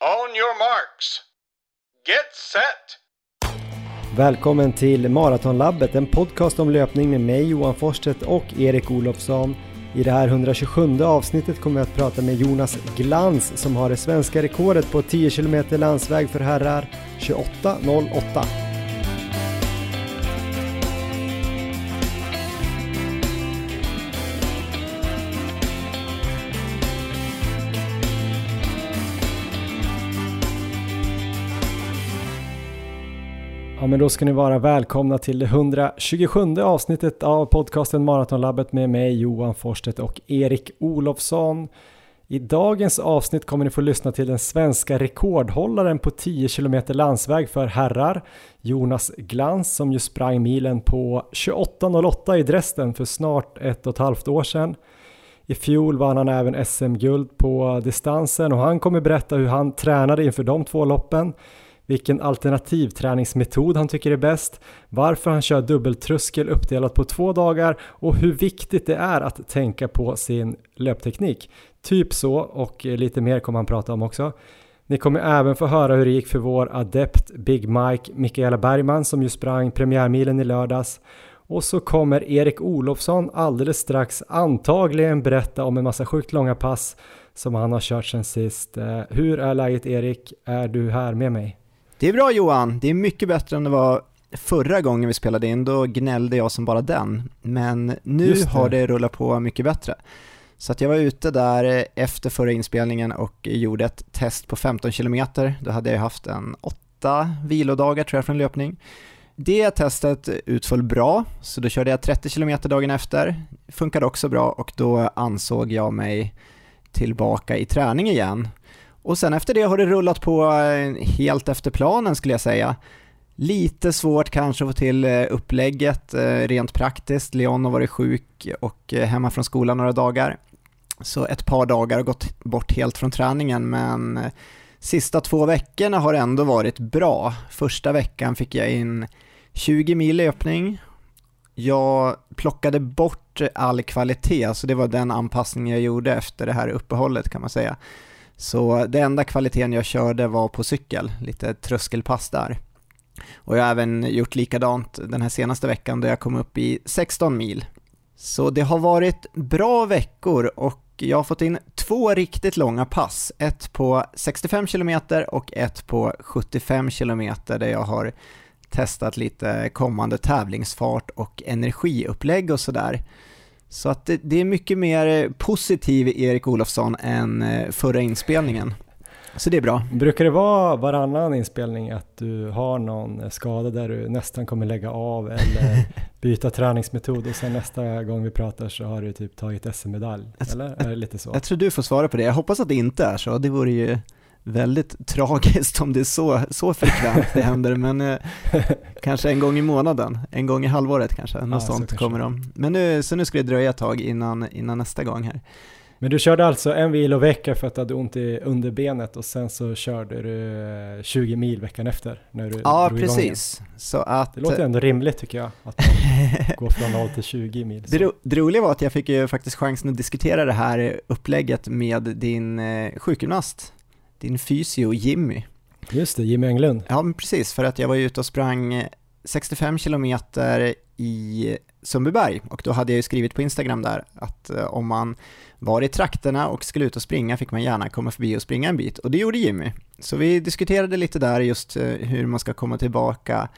On your marks. Get set! Välkommen till Maratonlabbet, en podcast om löpning med mig Johan Forsstedt och Erik Olofsson. I det här 127 avsnittet kommer jag att prata med Jonas Glans som har det svenska rekordet på 10 km landsväg för herrar 28.08. men då ska ni vara välkomna till det 127 avsnittet av podcasten Maratonlabbet med mig Johan Forsstedt och Erik Olofsson. I dagens avsnitt kommer ni få lyssna till den svenska rekordhållaren på 10 km landsväg för herrar, Jonas Glans som ju sprang milen på 28.08 i Dresden för snart ett och ett halvt år sedan. I fjol vann han även SM-guld på distansen och han kommer berätta hur han tränade inför de två loppen vilken alternativträningsmetod han tycker är bäst, varför han kör dubbeltröskel uppdelat på två dagar och hur viktigt det är att tänka på sin löpteknik. Typ så och lite mer kommer han prata om också. Ni kommer även få höra hur det gick för vår adept Big Mike Mikaela Bergman som ju sprang premiärmilen i lördags. Och så kommer Erik Olofsson alldeles strax antagligen berätta om en massa sjukt långa pass som han har kört sen sist. Eh, hur är läget Erik? Är du här med mig? Det är bra Johan, det är mycket bättre än det var förra gången vi spelade in, då gnällde jag som bara den. Men nu det. har det rullat på mycket bättre. Så att jag var ute där efter förra inspelningen och gjorde ett test på 15 km. Då hade jag haft en åtta vilodagar tror jag från löpning. Det testet utföll bra, så då körde jag 30 km dagen efter. Funkade också bra och då ansåg jag mig tillbaka i träning igen. Och sen efter det har det rullat på eh, helt efter planen skulle jag säga. Lite svårt kanske att få till eh, upplägget eh, rent praktiskt. Leon har varit sjuk och hemma från skolan några dagar. Så ett par dagar har gått bort helt från träningen men sista två veckorna har ändå varit bra. Första veckan fick jag in 20 mil löpning. Jag plockade bort all kvalitet, så det var den anpassningen jag gjorde efter det här uppehållet kan man säga. Så det enda kvaliteten jag körde var på cykel, lite tröskelpass där. Och jag har även gjort likadant den här senaste veckan då jag kom upp i 16 mil. Så det har varit bra veckor och jag har fått in två riktigt långa pass. Ett på 65 km och ett på 75 km där jag har testat lite kommande tävlingsfart och energiupplägg och sådär. Så att det, det är mycket mer positiv Erik Olofsson än eh, förra inspelningen. Så det är bra. Brukar det vara varannan inspelning att du har någon skada där du nästan kommer lägga av eller byta träningsmetod och sen nästa gång vi pratar så har du typ tagit SM-medalj? Eller är det lite så? Jag tror du får svara på det. Jag hoppas att det inte är så. Det vore ju väldigt tragiskt om det är så, så frekvent det händer, men eh, kanske en gång i månaden, en gång i halvåret kanske, något ja, sånt så kommer de. Men nu, så nu ska det dröja ett tag innan, innan nästa gång här. Men du körde alltså en vilovecka för att du hade ont i underbenet och sen så körde du 20 eh, mil veckan efter? När du ja, precis. Så att, det låter ändå rimligt tycker jag, att man går från 0 till 20 mil. Det, ro, det roliga var att jag fick ju faktiskt chansen att diskutera det här upplägget med din eh, sjukgymnast din fysio Jimmy. Just det, Jimmy Englund. Ja, men precis, för att jag var ute och sprang 65 kilometer i Sundbyberg och då hade jag ju skrivit på Instagram där att eh, om man var i trakterna och skulle ut och springa fick man gärna komma förbi och springa en bit och det gjorde Jimmy. Så vi diskuterade lite där just eh, hur man ska komma tillbaka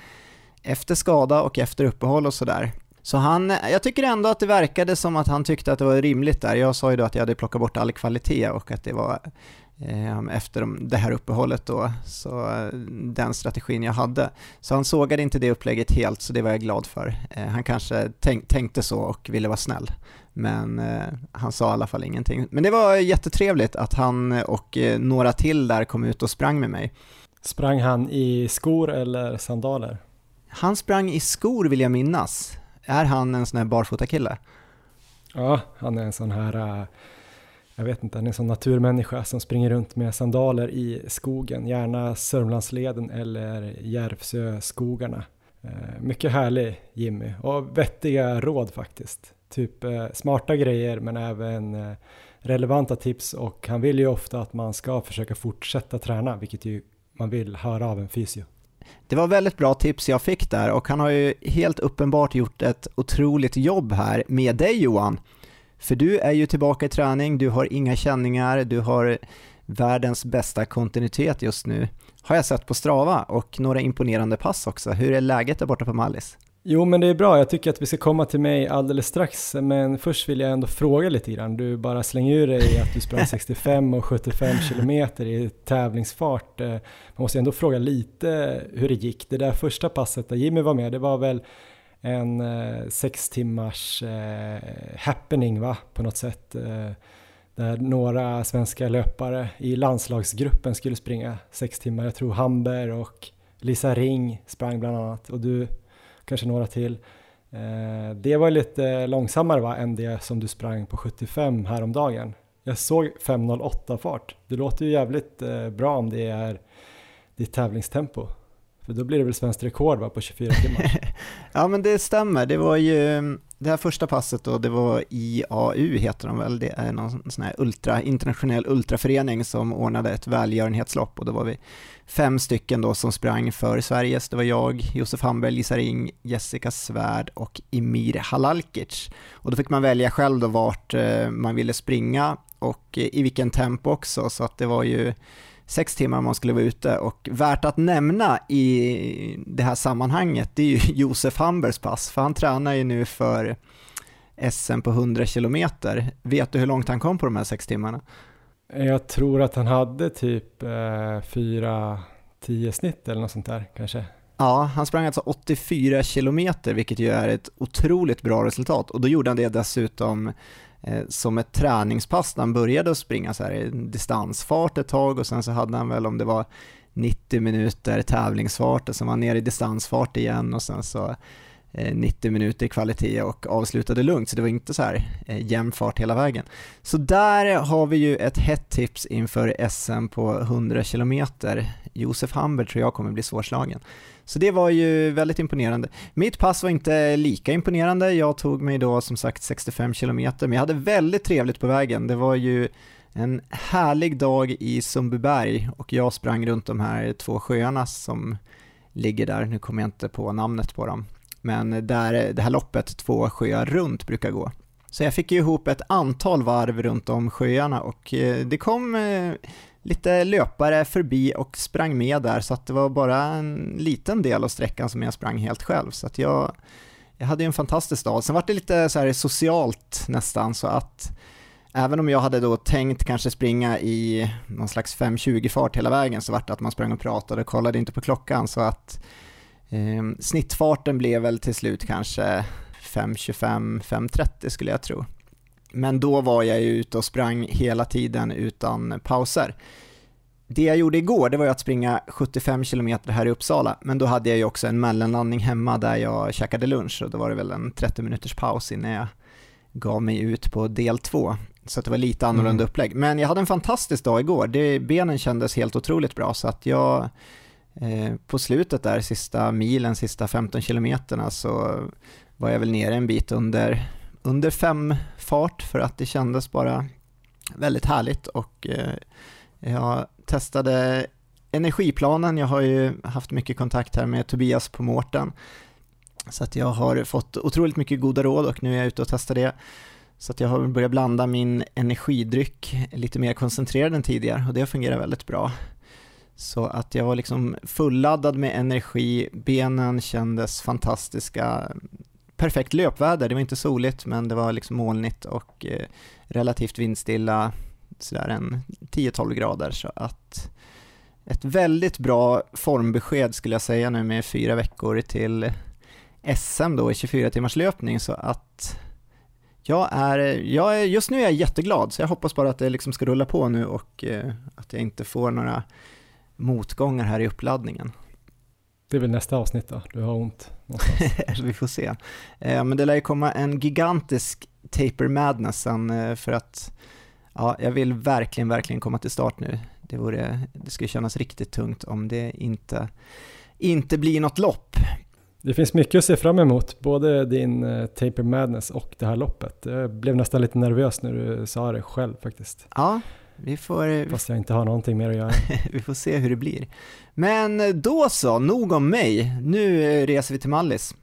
efter skada och efter uppehåll och sådär. Så han, jag tycker ändå att det verkade som att han tyckte att det var rimligt där. Jag sa ju då att jag hade plockat bort all kvalitet och att det var efter det här uppehållet då, så eh, den strategin jag hade. Så han sågade inte det upplägget helt, så det var jag glad för. Eh, han kanske tänk, tänkte så och ville vara snäll, men eh, han sa i alla fall ingenting. Men det var jättetrevligt att han och några till där kom ut och sprang med mig. Sprang han i skor eller sandaler? Han sprang i skor vill jag minnas. Är han en sån här barfotakille? Ja, han är en sån här jag vet inte, han är en sån naturmänniska som springer runt med sandaler i skogen, gärna Sörmlandsleden eller Järvsöskogarna. Eh, mycket härlig Jimmy och vettiga råd faktiskt. Typ eh, smarta grejer men även eh, relevanta tips och han vill ju ofta att man ska försöka fortsätta träna, vilket ju man vill höra av en fysio. Det var väldigt bra tips jag fick där och han har ju helt uppenbart gjort ett otroligt jobb här med dig Johan. För du är ju tillbaka i träning, du har inga känningar, du har världens bästa kontinuitet just nu, har jag sett på Strava och några imponerande pass också. Hur är läget där borta på Mallis? Jo, men det är bra. Jag tycker att vi ska komma till mig alldeles strax, men först vill jag ändå fråga lite grann. Du bara slänger ur dig att du sprang 65 och 75 kilometer i tävlingsfart. Eh, man måste ändå fråga lite hur det gick. Det där första passet där Jimmy var med, det var väl en eh, sex timmars eh, happening va, på något sätt. Eh, där några svenska löpare i landslagsgruppen skulle springa sex timmar. Jag tror Hamber och Lisa Ring sprang bland annat och du kanske några till. Eh, det var lite långsammare va, än det som du sprang på 75 häromdagen. Jag såg 5.08 fart. Det låter ju jävligt eh, bra om det är ditt tävlingstempo. För då blir det väl svenskt rekord va, på 24 timmar? ja men det stämmer, det var ju det här första passet då, det var IAU heter de väl, det är någon sån här ultra, internationell ultraförening som ordnade ett välgörenhetslopp. Och då var vi fem stycken då som sprang för Sveriges, det var jag, Josef Hamberg, Lisa Ring, Jessica Svärd och Emir Halalkic. Och då fick man välja själv då vart eh, man ville springa och eh, i vilken tempo också, så att det var ju sex timmar om man skulle vara ute och värt att nämna i det här sammanhanget det är ju Josef Hambers pass för han tränar ju nu för SM på 100 kilometer. Vet du hur långt han kom på de här sex timmarna? Jag tror att han hade typ eh, 4-10 snitt eller något sånt där kanske. Ja, han sprang alltså 84 kilometer vilket ju är ett otroligt bra resultat och då gjorde han det dessutom Eh, som ett träningspass när han började att springa så här i distansfart ett tag och sen så hade han väl om det var 90 minuter tävlingsfart och sen var han ner i distansfart igen och sen så Eh, 90 minuter i kvalitet och avslutade lugnt, så det var inte så här eh, jämn fart hela vägen. Så där har vi ju ett hett tips inför SM på 100 km. Josef Hamber tror jag kommer bli svårslagen. Så det var ju väldigt imponerande. Mitt pass var inte lika imponerande, jag tog mig då som sagt 65 km, men jag hade väldigt trevligt på vägen. Det var ju en härlig dag i Sundbyberg och jag sprang runt de här två sjöarna som ligger där, nu kommer jag inte på namnet på dem, men där det här loppet två sjöar runt brukar gå. Så jag fick ju ihop ett antal varv runt om sjöarna och eh, det kom eh, lite löpare förbi och sprang med där så att det var bara en liten del av sträckan som jag sprang helt själv så att jag, jag hade en fantastisk dag. Sen var det lite så här socialt nästan så att även om jag hade då tänkt kanske springa i någon slags 5.20 fart hela vägen så var det att man sprang och pratade och kollade inte på klockan så att eh, snittfarten blev väl till slut kanske 5.25, 5.30 skulle jag tro. Men då var jag ju ute och sprang hela tiden utan pauser. Det jag gjorde igår, det var att springa 75 km här i Uppsala, men då hade jag ju också en mellanlandning hemma där jag käkade lunch och då var det väl en 30 minuters paus innan jag gav mig ut på del två. Så det var lite annorlunda mm. upplägg. Men jag hade en fantastisk dag igår. Det, benen kändes helt otroligt bra så att jag Eh, på slutet där, sista milen, sista 15 kilometerna så var jag väl nere en bit under under fem fart för att det kändes bara väldigt härligt och eh, jag testade energiplanen. Jag har ju haft mycket kontakt här med Tobias på Mårten så att jag har fått otroligt mycket goda råd och nu är jag ute och testar det. Så att jag har börjat blanda min energidryck lite mer koncentrerad än tidigare och det fungerar väldigt bra. Så att jag var liksom fulladdad med energi, benen kändes fantastiska, perfekt löpväder. Det var inte soligt men det var liksom molnigt och eh, relativt vindstilla, sådär en 10-12 grader. Så att ett väldigt bra formbesked skulle jag säga nu med fyra veckor till SM då i 24 timmars löpning så att jag är, jag är, just nu är jag jätteglad så jag hoppas bara att det liksom ska rulla på nu och eh, att jag inte får några motgångar här i uppladdningen. Det är väl nästa avsnitt då, du har ont Vi får se. Eh, men det lär ju komma en gigantisk Taper Madness sen eh, för att ja, jag vill verkligen, verkligen komma till start nu. Det, vore, det skulle kännas riktigt tungt om det inte, inte blir något lopp. Det finns mycket att se fram emot, både din uh, Taper Madness och det här loppet. Jag blev nästan lite nervös när du sa det själv faktiskt. Ja, vi får... Eh, Fast jag inte har någonting mer att göra. vi får se hur det blir. Men eh, då så, nog om mig. Nu reser vi till Mallis.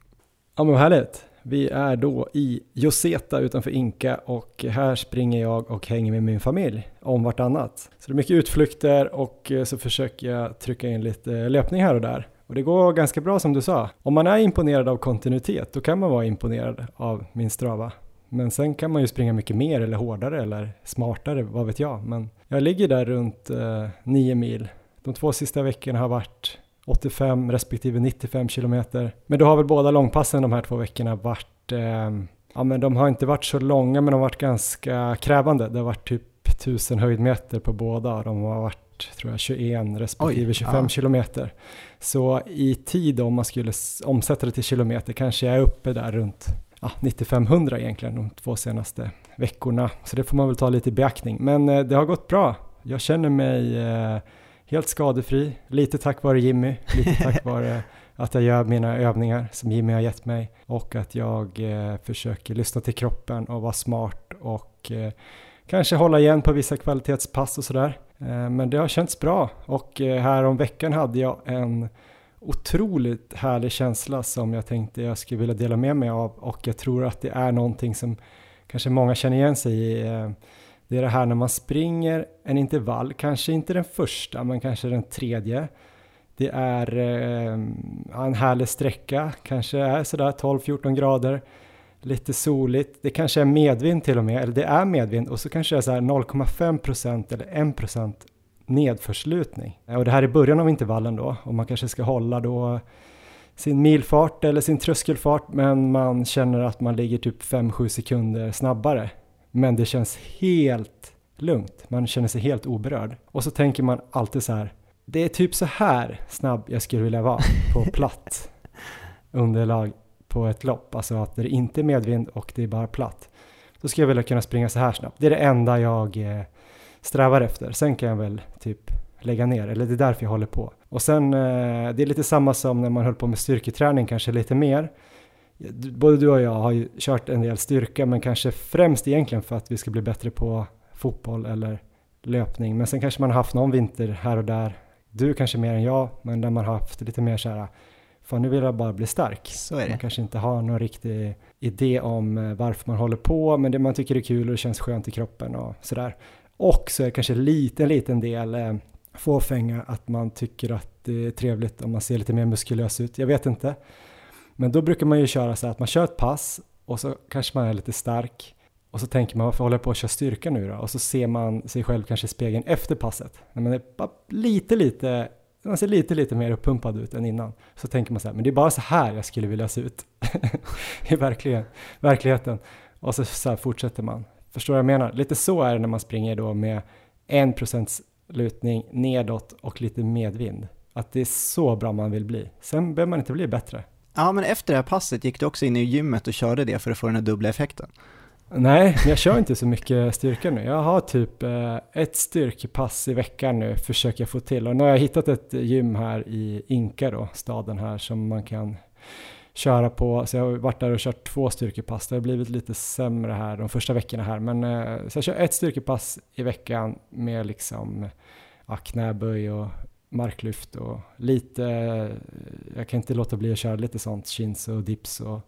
Ja men härligt. Vi är då i Joseta utanför Inka och här springer jag och hänger med min familj om vartannat. Så det är mycket utflykter och så försöker jag trycka in lite löpning här och där. Och det går ganska bra som du sa. Om man är imponerad av kontinuitet, då kan man vara imponerad av min strava. Men sen kan man ju springa mycket mer eller hårdare eller smartare, vad vet jag. Men jag ligger där runt eh, 9 mil. De två sista veckorna har varit 85 respektive 95 kilometer. Men då har väl båda långpassen de här två veckorna varit, eh, ja men de har inte varit så långa men de har varit ganska krävande. Det har varit typ 1000 höjdmeter på båda. De har varit tror jag 21 respektive Oj, 25 ja. kilometer. Så i tid om man skulle omsätta det till kilometer kanske jag är uppe där runt ja, 9500 egentligen de två senaste veckorna. Så det får man väl ta lite i beaktning. Men eh, det har gått bra. Jag känner mig eh, helt skadefri, lite tack vare Jimmy, lite tack vare att jag gör mina övningar som Jimmy har gett mig och att jag eh, försöker lyssna till kroppen och vara smart och kanske hålla igen på vissa kvalitetspass och sådär. Men det har känts bra och här om veckan hade jag en otroligt härlig känsla som jag tänkte jag skulle vilja dela med mig av och jag tror att det är någonting som kanske många känner igen sig i. Eh, det är det här när man springer en intervall, kanske inte den första men kanske den tredje. Det är eh, en härlig sträcka, kanske är sådär 12-14 grader lite soligt, det kanske är medvind till och med, eller det är medvind och så kanske det är så 0,5% eller 1% nedförslutning. Och det här är början av intervallen då och man kanske ska hålla då sin milfart eller sin tröskelfart men man känner att man ligger typ 5-7 sekunder snabbare. Men det känns helt lugnt, man känner sig helt oberörd. Och så tänker man alltid så här, det är typ så här snabb jag skulle vilja vara på platt underlag på ett lopp, alltså att det inte är medvind och det är bara platt. Då skulle jag vilja kunna springa så här snabbt. Det är det enda jag eh, strävar efter. Sen kan jag väl typ lägga ner, eller det är därför jag håller på. Och sen, eh, det är lite samma som när man höll på med styrketräning, kanske lite mer. Både du och jag har ju kört en del styrka, men kanske främst egentligen för att vi ska bli bättre på fotboll eller löpning. Men sen kanske man har haft någon vinter här och där, du kanske mer än jag, men där man har haft lite mer så här Fan, nu vill jag bara bli stark. Så är det. Man kanske inte har någon riktig idé om eh, varför man håller på, men det man tycker är kul och det känns skönt i kroppen och sådär. Och så är det kanske en liten, liten del eh, fåfänga att man tycker att det är trevligt om man ser lite mer muskulös ut. Jag vet inte. Men då brukar man ju köra så här att man kör ett pass och så kanske man är lite stark och så tänker man varför håller jag på att köra styrka nu då? Och så ser man sig själv kanske i spegeln efter passet. När man är lite, lite man ser lite, lite mer uppumpad ut än innan. Så tänker man så här, men det är bara så här jag skulle vilja se ut i verkligen, verkligheten. Och så, så fortsätter man. Förstår vad jag menar? Lite så är det när man springer då med en procents lutning nedåt och lite medvind. Att det är så bra man vill bli. Sen behöver man inte bli bättre. Ja, men efter det här passet gick du också in i gymmet och körde det för att få den här dubbla effekten. Nej, jag kör inte så mycket styrka nu. Jag har typ eh, ett styrkepass i veckan nu, försöker jag få till. Och nu har jag hittat ett gym här i Inka då, staden här, som man kan köra på. Så jag har varit där och kört två styrkepass. Det har blivit lite sämre här de första veckorna här. Men eh, så jag kör ett styrkepass i veckan med liksom ja, knäböj och marklyft och lite, eh, jag kan inte låta bli att köra lite sånt, chins och dips och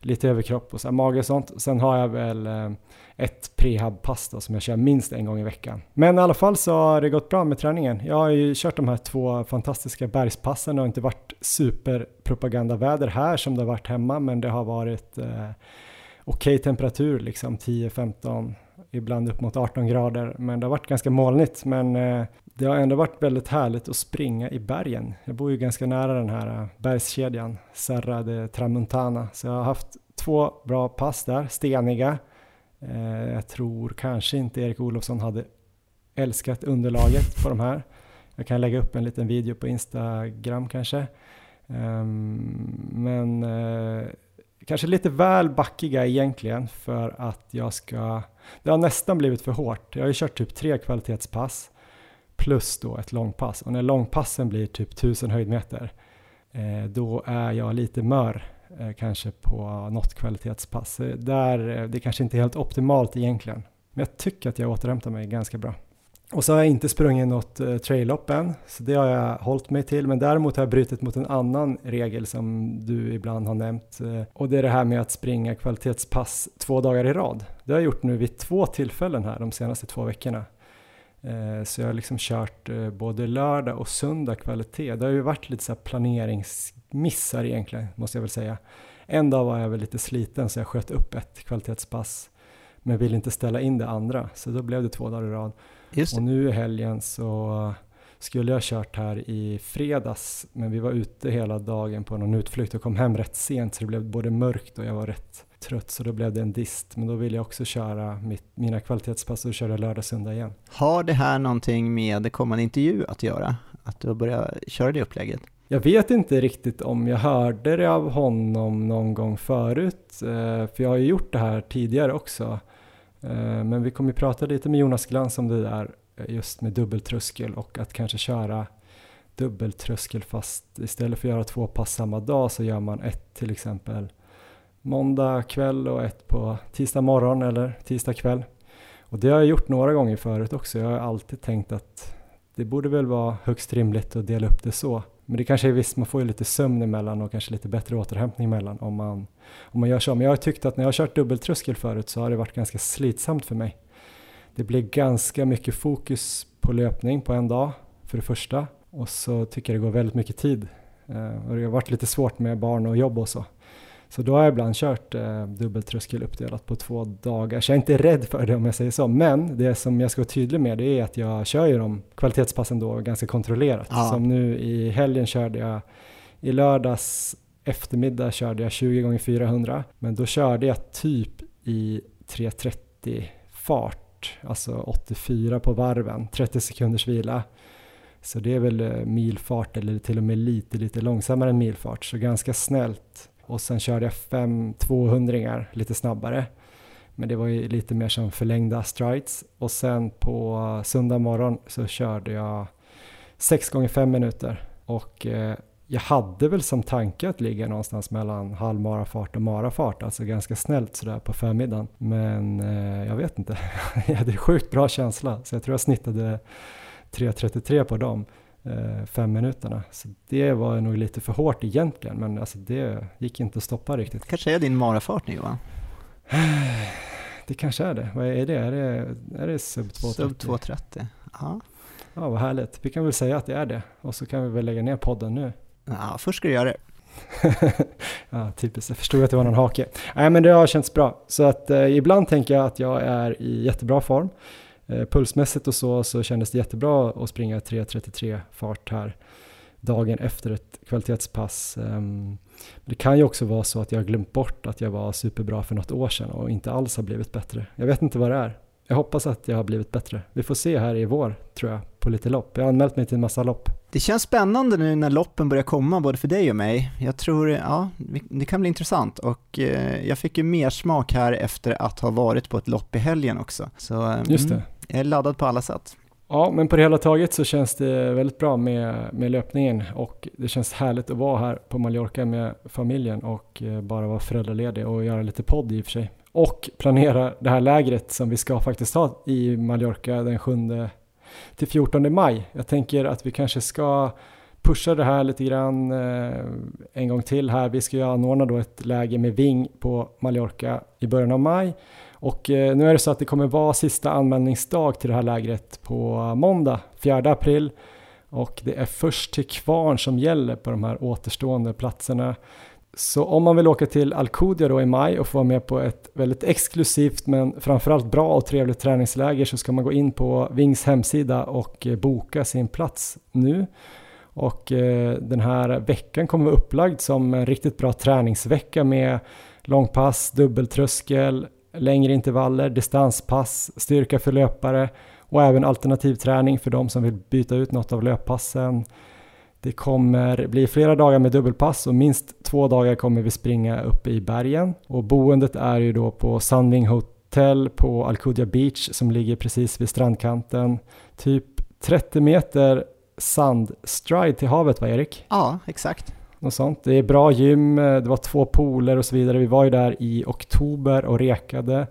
lite överkropp och så här, mage och sånt. Sen har jag väl eh, ett prehab-pass som jag kör minst en gång i veckan. Men i alla fall så har det gått bra med träningen. Jag har ju kört de här två fantastiska bergspassen. Det har inte varit superpropagandaväder här som det har varit hemma, men det har varit eh, okej okay temperatur, liksom 10-15 ibland upp mot 18 grader, men det har varit ganska molnigt. Men eh, det har ändå varit väldigt härligt att springa i bergen. Jag bor ju ganska nära den här äh, bergskedjan, Serra de Tramontana, så jag har haft två bra pass där, steniga. Eh, jag tror kanske inte Erik Olofsson hade älskat underlaget på de här. Jag kan lägga upp en liten video på Instagram kanske. Ehm, men eh, kanske lite väl backiga egentligen för att jag ska... Det har nästan blivit för hårt. Jag har ju kört typ tre kvalitetspass plus då ett långpass. Och när långpassen blir typ 1000 höjdmeter, eh, då är jag lite mör eh, kanske på något kvalitetspass. Där, eh, det kanske inte är helt optimalt egentligen, men jag tycker att jag återhämtar mig ganska bra. Och så har jag inte sprungit något eh, trail-lopp än, så det har jag hållit mig till. Men däremot har jag brutit mot en annan regel som du ibland har nämnt. Eh, och det är det här med att springa kvalitetspass två dagar i rad. Det har jag gjort nu vid två tillfällen här de senaste två veckorna. Uh, så jag har liksom kört både lördag och söndag kvalitet. Det har ju varit lite så planeringsmissar egentligen, måste jag väl säga. En dag var jag väl lite sliten så jag sköt upp ett kvalitetspass men ville inte ställa in det andra, så då blev det två dagar i rad. Och nu i helgen så skulle jag kört här i fredags, men vi var ute hela dagen på någon utflykt och kom hem rätt sent så det blev både mörkt och jag var rätt trött så då blev det en dist. Men då ville jag också köra mitt, mina kvalitetspass och köra lördag, söndag igen. Har det här någonting med kommande intervju att göra? Att du har börjat köra det upplägget? Jag vet inte riktigt om jag hörde det av honom någon gång förut, eh, för jag har ju gjort det här tidigare också. Eh, men vi kommer ju prata lite med Jonas Glans om det där eh, just med dubbeltröskel och att kanske köra dubbeltröskel fast istället för att göra två pass samma dag så gör man ett till exempel måndag kväll och ett på tisdag morgon eller tisdag kväll. Och det har jag gjort några gånger förut också. Jag har alltid tänkt att det borde väl vara högst rimligt att dela upp det så. Men det kanske är visst, man får ju lite sömn emellan och kanske lite bättre återhämtning emellan om man, om man gör så. Men jag har tyckt att när jag har kört dubbeltröskel förut så har det varit ganska slitsamt för mig. Det blir ganska mycket fokus på löpning på en dag för det första och så tycker jag det går väldigt mycket tid. Eh, och det har varit lite svårt med barn och jobb och så. Så då har jag ibland kört eh, dubbeltröskel uppdelat på två dagar. Så jag är inte rädd för det om jag säger så. Men det som jag ska vara tydlig med det är att jag kör ju de kvalitetspassen då ganska kontrollerat. Ja. Som nu i helgen körde jag, i lördags eftermiddag körde jag 20 gånger 400. Men då körde jag typ i 330 fart, alltså 84 på varven, 30 sekunders vila. Så det är väl eh, milfart eller till och med lite, lite långsammare än milfart, så ganska snällt och sen körde jag fem 200 lite snabbare. Men det var ju lite mer som förlängda strides och sen på söndag morgon så körde jag 6 gånger 5 minuter och eh, jag hade väl som tanke att ligga någonstans mellan halvmarafart och marafart, alltså ganska snällt sådär på förmiddagen. Men eh, jag vet inte, jag hade sjukt bra känsla så jag tror jag snittade 3.33 på dem. Eh, fem minuterna. Så det var nog lite för hårt egentligen, men alltså det gick inte att stoppa riktigt. kanske är din marafart nu Johan? Det kanske är det. Vad är det? Är det, är det sub 230? Sub 230, ja. Ja, vad härligt. Vi kan väl säga att det är det. Och så kan vi väl lägga ner podden nu. Ja, först ska du göra det. ja, typiskt. Jag förstod att det var någon hake. Nej, men det har känts bra. Så att eh, ibland tänker jag att jag är i jättebra form. Eh, pulsmässigt och så, så kändes det jättebra att springa 3.33 fart här dagen efter ett kvalitetspass. Um, det kan ju också vara så att jag har glömt bort att jag var superbra för något år sedan och inte alls har blivit bättre. Jag vet inte vad det är. Jag hoppas att jag har blivit bättre. Vi får se här i vår, tror jag, på lite lopp. Jag har anmält mig till en massa lopp. Det känns spännande nu när loppen börjar komma, både för dig och mig. Jag tror, ja, det kan bli intressant och eh, jag fick ju mer smak här efter att ha varit på ett lopp i helgen också. Så, Just det. Mm, jag är laddad på alla sätt. Ja, men på det hela taget så känns det väldigt bra med, med löpningen och det känns härligt att vara här på Mallorca med familjen och eh, bara vara föräldraledig och göra lite podd i och för sig. Och planera det här lägret som vi ska faktiskt ha i Mallorca den 7 till 14 maj. Jag tänker att vi kanske ska pusha det här lite grann eh, en gång till här. Vi ska ju anordna då ett läge med Ving på Mallorca i början av maj och eh, nu är det så att det kommer vara sista anmälningsdag till det här lägret på måndag 4 april och det är först till kvarn som gäller på de här återstående platserna. Så om man vill åka till Alcudia då i maj och få vara med på ett väldigt exklusivt men framförallt bra och trevligt träningsläger så ska man gå in på Vings hemsida och eh, boka sin plats nu. Och eh, den här veckan kommer vara upplagd som en riktigt bra träningsvecka med långpass, dubbeltröskel, längre intervaller, distanspass, styrka för löpare och även alternativträning för de som vill byta ut något av löppassen. Det kommer bli flera dagar med dubbelpass och minst två dagar kommer vi springa uppe i bergen. Och boendet är ju då på Sunwing Hotel på Alcudia Beach som ligger precis vid strandkanten. Typ 30 meter sandstride till havet va Erik? Ja, exakt. Något sånt. Det är bra gym, det var två pooler och så vidare. Vi var ju där i oktober och rekade.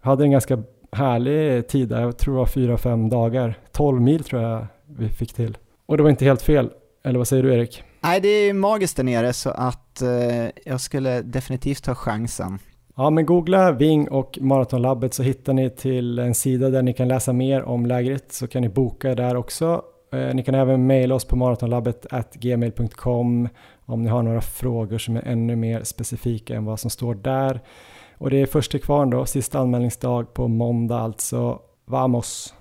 hade en ganska härlig tid där, jag tror det var fyra, fem dagar. 12 mil tror jag vi fick till. Och det var inte helt fel, eller vad säger du Erik? Nej, det är magiskt där nere så att eh, jag skulle definitivt ta chansen. Ja, men googla Ving och Maratonlabbet så hittar ni till en sida där ni kan läsa mer om lägret så kan ni boka där också. Eh, ni kan även mejla oss på maratonlabbet gmail.com om ni har några frågor som är ännu mer specifika än vad som står där. Och det är först till kvarn då, sista anmälningsdag på måndag alltså. Vamos!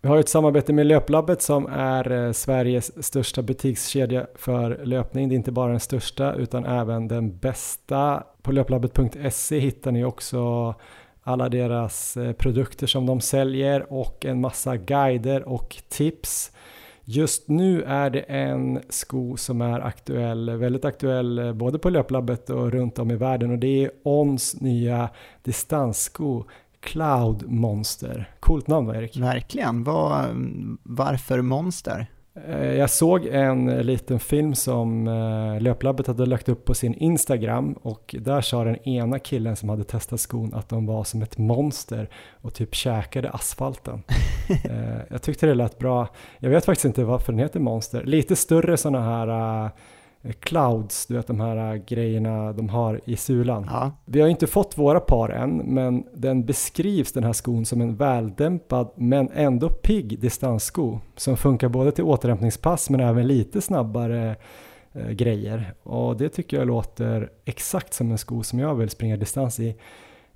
Vi har ett samarbete med Löplabbet som är eh, Sveriges största butikskedja för löpning. Det är inte bara den största utan även den bästa. På löplabbet.se hittar ni också alla deras eh, produkter som de säljer och en massa guider och tips. Just nu är det en sko som är aktuell, väldigt aktuell eh, både på löplabbet och runt om i världen och det är Ons nya distanssko Cloud Monster. Coolt namn va Erik? Verkligen. Var, mm, varför Monster? Eh, jag såg en liten film som eh, Löplabbet hade lagt upp på sin Instagram och där sa den ena killen som hade testat skon att de var som ett monster och typ käkade asfalten. Eh, jag tyckte det lät bra. Jag vet faktiskt inte varför den heter Monster. Lite större sådana här clouds, du vet de här grejerna de har i sulan. Ja. Vi har inte fått våra par än, men den beskrivs den här skon som en väldämpad men ändå pigg distanssko som funkar både till återhämtningspass men även lite snabbare eh, grejer. Och det tycker jag låter exakt som en sko som jag vill springa distans i.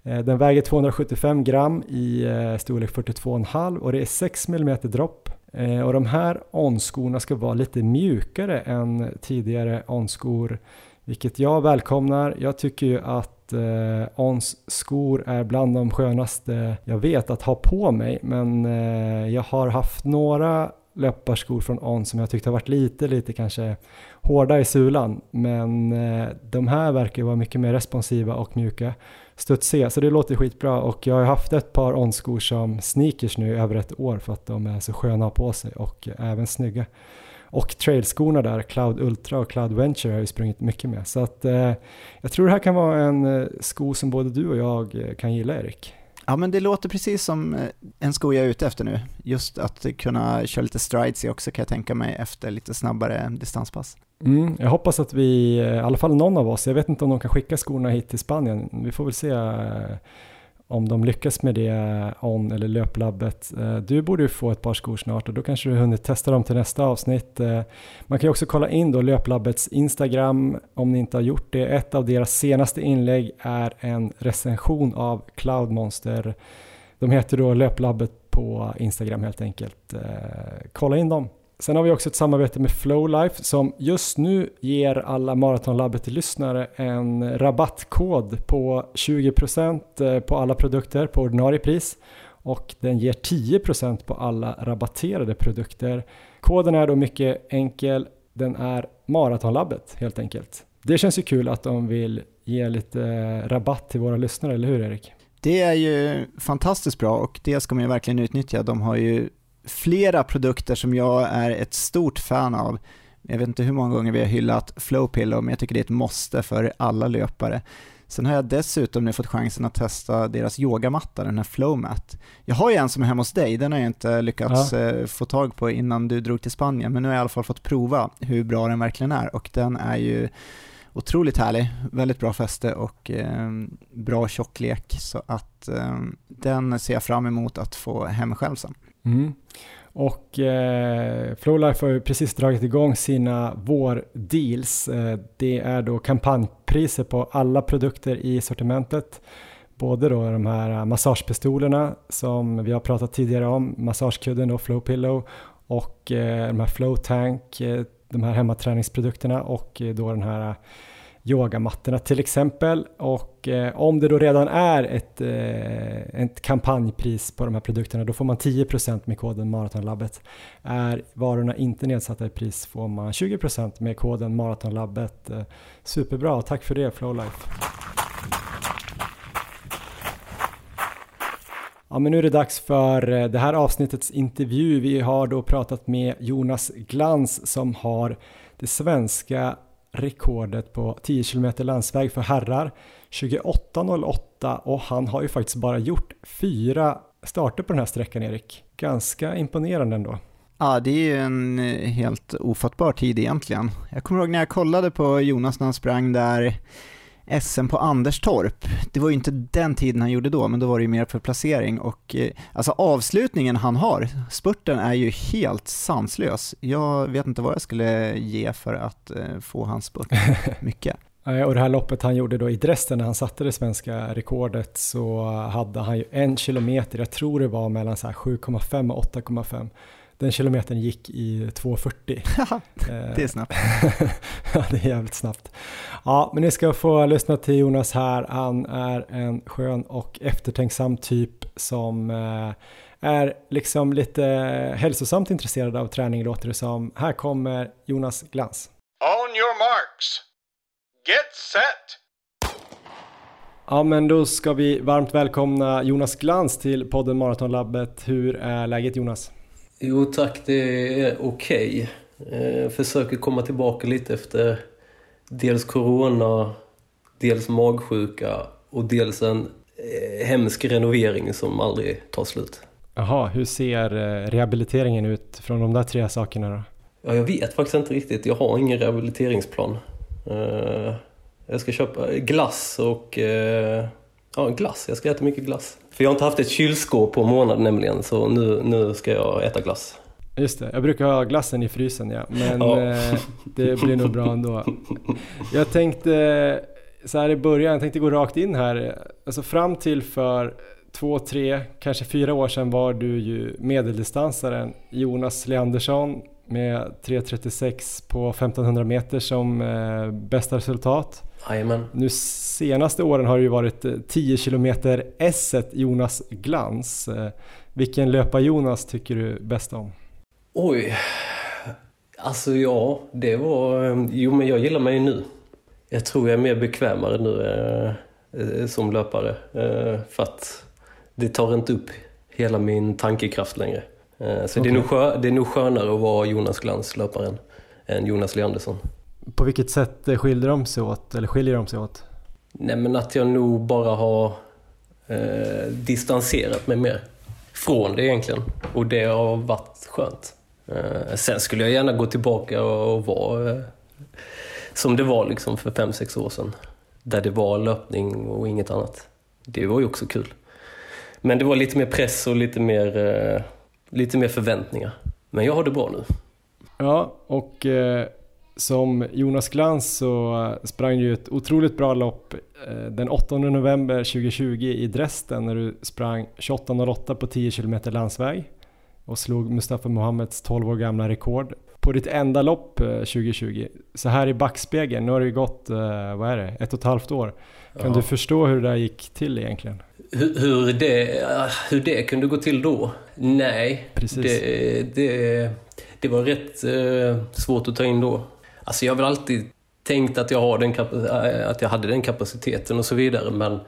Eh, den väger 275 gram i eh, storlek 42,5 och det är 6 mm dropp Eh, och de här onskorna ska vara lite mjukare än tidigare onskor, vilket jag välkomnar. Jag tycker ju att eh, ons skor är bland de skönaste jag vet att ha på mig, men eh, jag har haft några löparskor från On som jag tyckte har varit lite, lite kanske hårda i sulan. Men eh, de här verkar vara mycket mer responsiva och mjuka studsiga, så det låter skitbra och jag har haft ett par onskor som sneakers nu i över ett år för att de är så sköna att ha på sig och även snygga. Och trailskorna där, Cloud Ultra och Cloud Venture har jag ju sprungit mycket med. Så att eh, jag tror det här kan vara en eh, sko som både du och jag eh, kan gilla Erik. Ja men det låter precis som eh, en sko jag är ute efter nu. Just att kunna köra lite strides i också kan jag tänka mig efter lite snabbare distanspass. Mm, jag hoppas att vi, eh, i alla fall någon av oss, jag vet inte om de kan skicka skorna hit till Spanien. Vi får väl se eh, om de lyckas med det on eller löplabbet. Eh, du borde ju få ett par skor snart och då kanske du hunnit testa dem till nästa avsnitt. Eh, man kan ju också kolla in då löplabbets Instagram om ni inte har gjort det. Ett av deras senaste inlägg är en recension av Cloud Monster. De heter då löplabbet på Instagram helt enkelt. Eh, kolla in dem. Sen har vi också ett samarbete med Flowlife som just nu ger alla Maratonlabbet-lyssnare en rabattkod på 20% eh, på alla produkter på ordinarie pris och den ger 10% på alla rabatterade produkter. Koden är då mycket enkel, den är Maratonlabbet helt enkelt. Det känns ju kul att de vill ge lite eh, rabatt till våra lyssnare, eller hur Erik? Det är ju fantastiskt bra och det ska man ju verkligen utnyttja. De har ju flera produkter som jag är ett stort fan av. Jag vet inte hur många gånger vi har hyllat Flowpillow, men jag tycker det är ett måste för alla löpare. Sen har jag dessutom nu fått chansen att testa deras yogamatta, den här Flowmat. Jag har ju en som är hemma hos dig, den har jag inte lyckats ja. Eh, få tag på innan du drog till Spanien, men nu har jag i alla fall fått prova hur bra den verkligen är och den är ju otroligt härlig, väldigt bra fäste och eh, bra tjocklek så att eh, den ser jag fram emot att få hem själv sen. Mm. Och eh, Flowlife har ju precis dragit igång sina vårdeals. Eh, det är då kampanjpriser på alla produkter i sortimentet. Både då de här massagepistolerna som vi har pratat tidigare om, massagekudden och Flowpillow och eh, de här Flowtank, eh, de här hemmaträningsprodukterna och eh, då den här yogamattorna till exempel. Och eh, om det då redan är ett, eh, ett kampanjpris på de här produkterna då får man 10% med koden Maratonlabbet. Är varorna inte nedsatta i pris får man 20% med koden Maratonlabbet. Eh, superbra, tack för det Flowlife. Ja, men nu är det dags för eh, det här avsnittets intervju. Vi har då pratat med Jonas Glans som har det svenska rekordet på 10 km landsväg för herrar 28.08 och han har ju faktiskt bara gjort fyra starter på den här sträckan Erik. Ganska imponerande ändå. Ja, det är ju en eh, helt ofattbar tid egentligen. Jag kommer ihåg när jag kollade på Jonas när han sprang där SM på Anderstorp. Det var ju inte den tiden han gjorde då, men då var det ju mer för placering och eh, alltså avslutningen han har, spurten är ju helt sanslös. Jag vet inte vad jag skulle ge för att eh, få hans spurt mycket. Och det här loppet han gjorde då i Dresden när han satte det svenska rekordet så hade han ju en kilometer, jag tror det var mellan 7,5 och 8,5 den kilometern gick i 2.40. det är snabbt. ja, det är jävligt snabbt. Ja, men ni ska få lyssna till Jonas här. Han är en skön och eftertänksam typ som eh, är liksom lite hälsosamt intresserad av träning låter det som. Här kommer Jonas Glans. On your marks. Get set. Ja, men då ska vi varmt välkomna Jonas Glans till podden Maratonlabbet. Hur är läget Jonas? Jo tack, det är okej. Okay. Eh, försöker komma tillbaka lite efter dels corona, dels magsjuka och dels en eh, hemsk renovering som aldrig tar slut. Jaha, hur ser eh, rehabiliteringen ut från de där tre sakerna då? Ja, jag vet faktiskt inte riktigt. Jag har ingen rehabiliteringsplan. Eh, jag ska köpa glass och... Ja, glass. Jag ska äta mycket glass. För jag har inte haft ett kylskåp på en månad nämligen, så nu, nu ska jag äta glass. Just det, jag brukar ha glassen i frysen ja, men ja. Eh, det blir nog bra ändå. Jag tänkte så här i början, jag tänkte gå rakt in här. Alltså fram till för två, tre, kanske fyra år sedan var du ju medeldistansaren Jonas Leandersson med 3.36 på 1500 meter som eh, bästa resultat. Amen. Nu senaste åren har det ju varit 10 km S Jonas Glans. Eh, vilken löpa Jonas tycker du bäst om? Oj, alltså ja, det var... Eh, jo, men jag gillar mig nu. Jag tror jag är mer bekvämare nu eh, som löpare. Eh, för att det tar inte upp hela min tankekraft längre. Eh, så okay. det, är nog skö, det är nog skönare att vara Jonas Glans löparen än Jonas Leandersson. På vilket sätt skiljer de sig åt, eller skiljer de sig åt? Nej men att jag nog bara har eh, distanserat mig mer från det egentligen. Och det har varit skönt. Eh, sen skulle jag gärna gå tillbaka och, och vara eh, som det var liksom för fem sex år sedan. Där det var löpning och inget annat. Det var ju också kul. Men det var lite mer press och lite mer, eh, lite mer förväntningar. Men jag har det bra nu. Ja, och eh, som Jonas Glans så sprang du ett otroligt bra lopp eh, den 8 november 2020 i Dresden när du sprang 28.08 på 10 km landsväg och slog Mustafa Mohammeds 12 år gamla rekord på ditt enda lopp 2020. Eh, så här i backspegeln, nu har det ju gått, eh, vad är det, ett och ett halvt år. Kan ja. du förstå hur det där gick till egentligen? Hur, hur, det, hur det kunde gå till då? Nej. Det, det, det var rätt svårt att ta in då. Alltså jag har väl alltid tänkt att jag, har den att jag hade den kapaciteten och så vidare men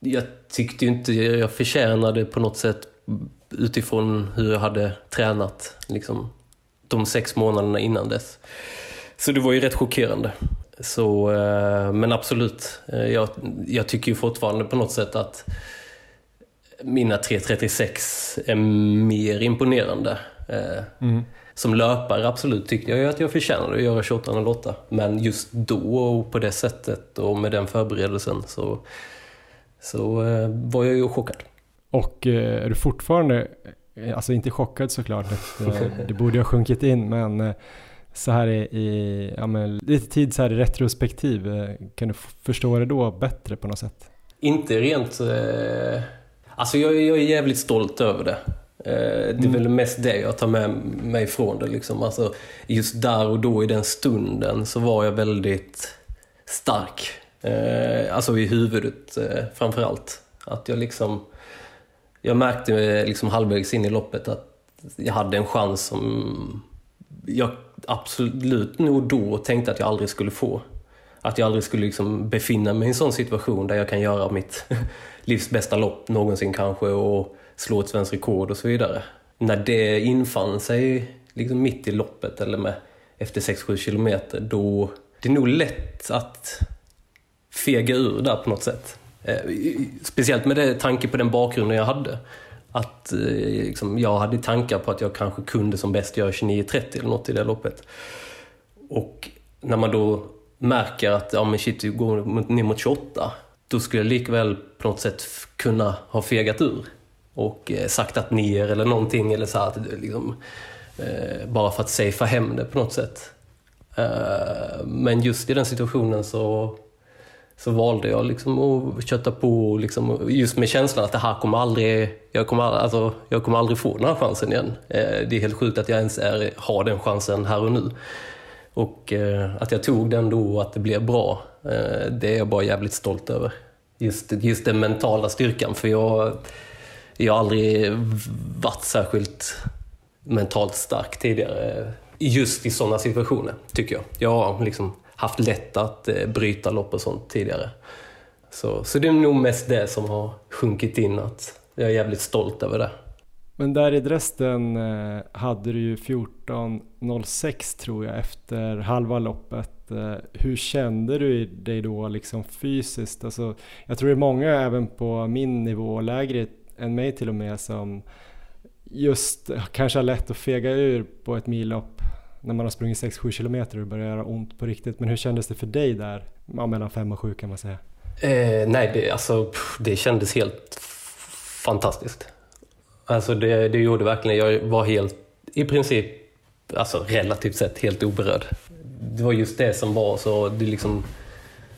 jag tyckte ju inte jag förtjänade på något sätt utifrån hur jag hade tränat liksom, de sex månaderna innan dess. Så det var ju rätt chockerande. Så, eh, men absolut, eh, jag, jag tycker ju fortfarande på något sätt att mina 3.36 är mer imponerande. Eh, mm som löpare absolut tyckte jag att jag förtjänade att göra 28.08. Men just då och på det sättet och med den förberedelsen så, så eh, var jag ju chockad. Och eh, är du fortfarande, eh, alltså inte chockad såklart, det borde ha sjunkit in, men så här i, ja, men lite tid så här i retrospektiv, kan du förstå det då bättre på något sätt? Inte rent... Alltså jag, jag är jävligt stolt över det. Eh, det är mm. väl mest det jag tar med mig från det. Liksom. Alltså, just där och då i den stunden så var jag väldigt stark. Eh, alltså i huvudet eh, framförallt. Att jag liksom... Jag märkte liksom halvvägs in i loppet att jag hade en chans som jag absolut nog då tänkte att jag aldrig skulle få. Att jag aldrig skulle liksom befinna mig i en sån situation där jag kan göra mitt livs bästa lopp någonsin kanske och slå ett svenskt rekord och så vidare. När det infann sig liksom mitt i loppet eller med, efter 6-7 kilometer, då det är nog lätt att fega ur där på något sätt. Eh, speciellt med det tanke på den bakgrunden jag hade. Att eh, liksom, jag hade tankar på att jag kanske kunde som bäst göra 29.30 eller något i det loppet. Och när man då märker att ja, men shit, du går ner mot 28, då skulle jag likväl på något sätt kunna ha fegat ur och eh, saktat ner eller någonting. Eller så att, liksom, eh, bara för att safea hem det på något sätt. Eh, men just i den situationen så, så valde jag liksom att kötta på, liksom, just med känslan att det här kommer aldrig, jag kommer, alltså, jag kommer aldrig få den här chansen igen. Eh, det är helt sjukt att jag ens är, har den chansen här och nu. Och eh, att jag tog den då och att det blev bra, Eh, det är jag bara jävligt stolt över. Just, just den mentala styrkan, för jag, jag har aldrig varit särskilt mentalt stark tidigare. Just i sådana situationer, tycker jag. Jag har liksom haft lätt att eh, bryta lopp och sånt tidigare. Så, så det är nog mest det som har sjunkit in, att jag är jävligt stolt över det. Men där i Dresden eh, hade du ju 14.06 tror jag efter halva loppet. Eh, hur kände du dig då liksom fysiskt? Alltså, jag tror det är många även på min nivå, lägre än mig till och med, som just kanske har lätt att fega ur på ett millopp när man har sprungit 6-7 kilometer och det börjar göra ont på riktigt. Men hur kändes det för dig där, ja, mellan 5 och 7 kan man säga? Eh, nej, det, alltså, det kändes helt fantastiskt. Alltså det, det gjorde verkligen, jag var helt, i princip, alltså relativt sett helt oberörd. Det var just det som var så, det liksom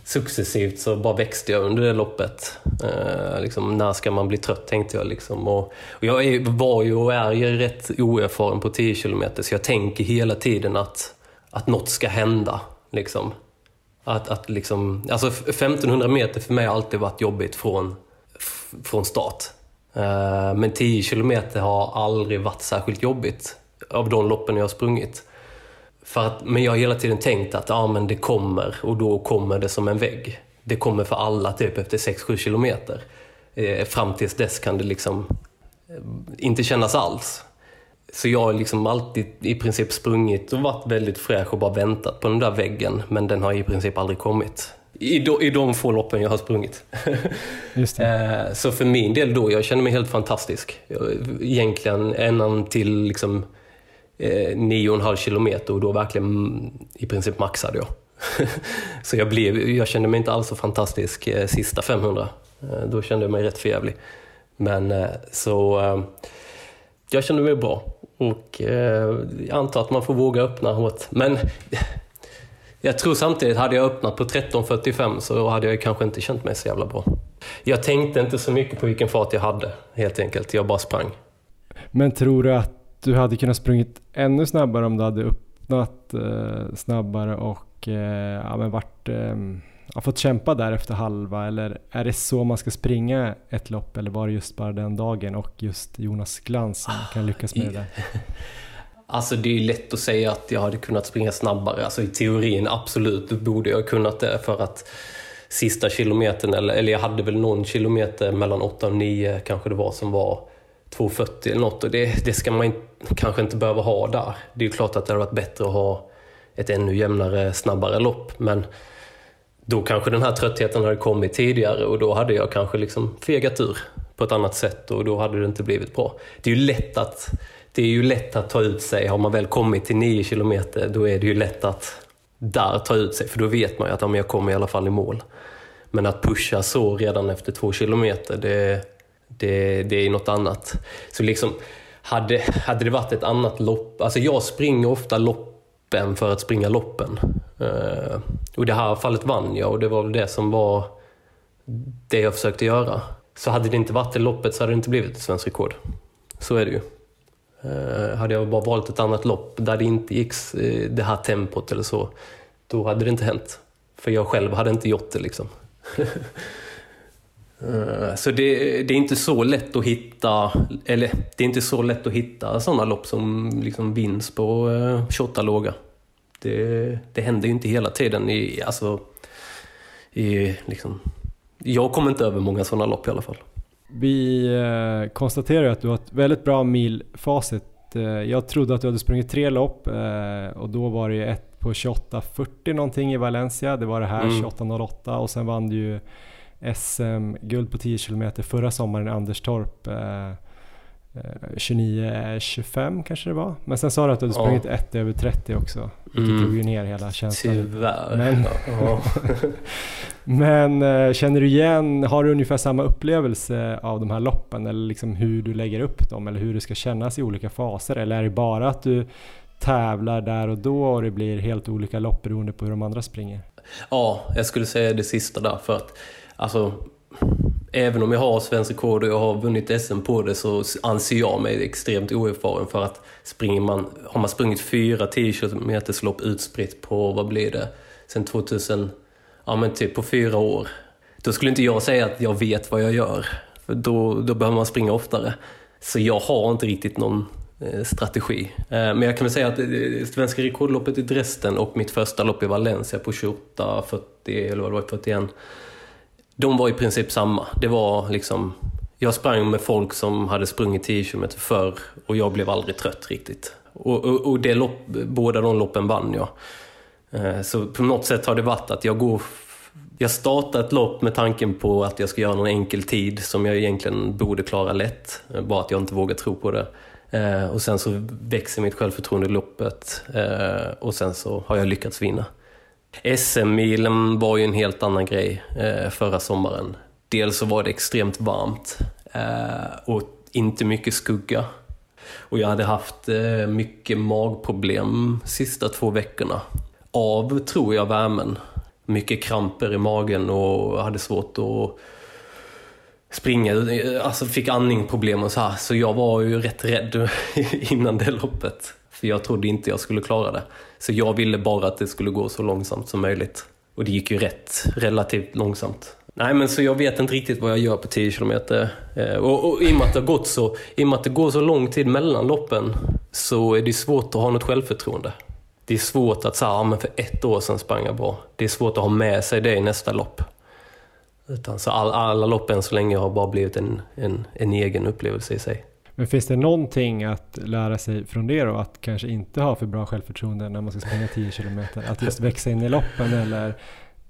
successivt så bara växte jag under det loppet. Eh, liksom, när ska man bli trött tänkte jag. Liksom. Och, och jag är, var ju och är ju rätt oerfaren på 10 km så jag tänker hela tiden att, att något ska hända. Liksom. Att, att liksom, alltså 1500 meter för mig har alltid varit jobbigt från, från start. Eh, men 10 kilometer har aldrig varit särskilt jobbigt av de loppen jag har sprungit. För att, men jag har hela tiden tänkt att ja, men det kommer och då kommer det som en vägg. Det kommer för alla typ efter 6-7 kilometer. Eh, fram tills dess kan det liksom eh, inte kännas alls. Så jag har liksom alltid i princip sprungit och varit väldigt fräsch och bara väntat på den där väggen. Men den har i princip aldrig kommit. I, do, i de få loppen jag har sprungit. eh, så för min del då, jag känner mig helt fantastisk. Egentligen ända till liksom eh, nio och en halv kilometer och då verkligen i princip maxade jag. så jag, blev, jag kände mig inte alls så fantastisk eh, sista 500. Eh, då kände jag mig rätt förjävlig. Men eh, så eh, jag kände mig bra och eh, jag antar att man får våga öppna hårt. Men jag tror samtidigt, hade jag öppnat på 13.45 så hade jag kanske inte känt mig så jävla bra. Jag tänkte inte så mycket på vilken fart jag hade, helt enkelt. Jag bara sprang. Men tror du att du hade kunnat sprungit ännu snabbare om du hade öppnat eh, snabbare och eh, ja, men varit, eh, fått kämpa där efter halva? Eller är det så man ska springa ett lopp? Eller var det just bara den dagen och just Jonas Glans som kan lyckas med det? Alltså det är lätt att säga att jag hade kunnat springa snabbare. Alltså i teorin absolut, borde jag kunnat det för att sista kilometern, eller, eller jag hade väl någon kilometer mellan 8 och 9 kanske det var som var 2.40 eller något och det, det ska man kanske inte behöva ha där. Det är ju klart att det hade varit bättre att ha ett ännu jämnare, snabbare lopp men då kanske den här tröttheten hade kommit tidigare och då hade jag kanske liksom fegat ur på ett annat sätt och då hade det inte blivit bra. Det är ju lätt att, det är ju lätt att ta ut sig. Har man väl kommit till 9 kilometer då är det ju lätt att där ta ut sig för då vet man ju att ja, jag kommer i alla fall i mål. Men att pusha så redan efter två kilometer, det, det, det är något annat. Så liksom, hade, hade det varit ett annat lopp, alltså jag springer ofta loppen för att springa loppen. Uh, och i det här fallet vann jag och det var väl det som var det jag försökte göra. Så hade det inte varit det loppet så hade det inte blivit ett svenskt rekord. Så är det ju. Uh, hade jag bara valt ett annat lopp där det inte gick uh, det här tempot eller så, då hade det inte hänt. För jag själv hade inte gjort det liksom. Eh, så det, det, är inte så lätt att hitta, eller det är inte så lätt att hitta sådana lopp som liksom vinns på 28 eh, låga. Det, det händer ju inte hela tiden. I, alltså, i, liksom, jag kommer inte över många sådana lopp i alla fall. Vi eh, konstaterar att du har ett väldigt bra milfacit. Jag trodde att du hade sprungit tre lopp och då var det ett på 28.40 någonting i Valencia. Det var det här mm. 28.08 och sen vann du ju SM-guld på 10 km förra sommaren i Anderstorp. 29-25 eh, kanske det var. Men sen sa du att du hade sprungit ja. ett över 30 också. Vilket mm. drog ju ner hela känslan. Tyvärr. Men, ja. men eh, känner du igen, har du ungefär samma upplevelse av de här loppen? Eller liksom hur du lägger upp dem? Eller hur det ska kännas i olika faser? Eller är det bara att du tävlar där och då och det blir helt olika lopp beroende på hur de andra springer? Ja, jag skulle säga det sista där. För att alltså även om jag har svensk rekord och jag har vunnit SM på det så anser jag mig extremt oerfaren för att springer man, har man sprungit fyra 10 km lopp utspritt på, vad blir det, sen 2000, ja men typ på fyra år. Då skulle inte jag säga att jag vet vad jag gör, för då, då behöver man springa oftare. Så jag har inte riktigt någon eh, strategi. Eh, men jag kan väl säga att eh, svenska rekordloppet i Dresden och mitt första lopp i Valencia på 28, 40 eller vad det var, 41 de var i princip samma. Det var liksom, jag sprang med folk som hade sprungit 10 km förr och jag blev aldrig trött riktigt. Och, och, och det lopp, båda de loppen vann jag. Eh, så på något sätt har det varit att jag går jag startar ett lopp med tanken på att jag ska göra någon enkel tid som jag egentligen borde klara lätt. Eh, bara att jag inte vågar tro på det. Eh, och sen så växer mitt självförtroende i loppet och sen så har jag lyckats vinna. SM-milen var ju en helt annan grej eh, förra sommaren. Dels så var det extremt varmt eh, och inte mycket skugga. Och jag hade haft eh, mycket magproblem sista två veckorna. Av, tror jag, värmen. Mycket kramper i magen och hade svårt att springa. Eh, alltså fick andningsproblem och så här. Så jag var ju rätt rädd innan det loppet. För jag trodde inte jag skulle klara det. Så jag ville bara att det skulle gå så långsamt som möjligt. Och det gick ju rätt relativt långsamt. Nej men så jag vet inte riktigt vad jag gör på 10 km. Eh, och, och i och med att det har gått så, i och med att det går så lång tid mellan loppen så är det svårt att ha något självförtroende. Det är svårt att säga, ja men för ett år sedan sprang jag bra. Det är svårt att ha med sig det i nästa lopp. Utan så all, alla lopp än så länge har bara blivit en, en, en egen upplevelse i sig. Men finns det någonting att lära sig från det då? Att kanske inte ha för bra självförtroende när man ska springa 10 km? Att just växa in i loppen eller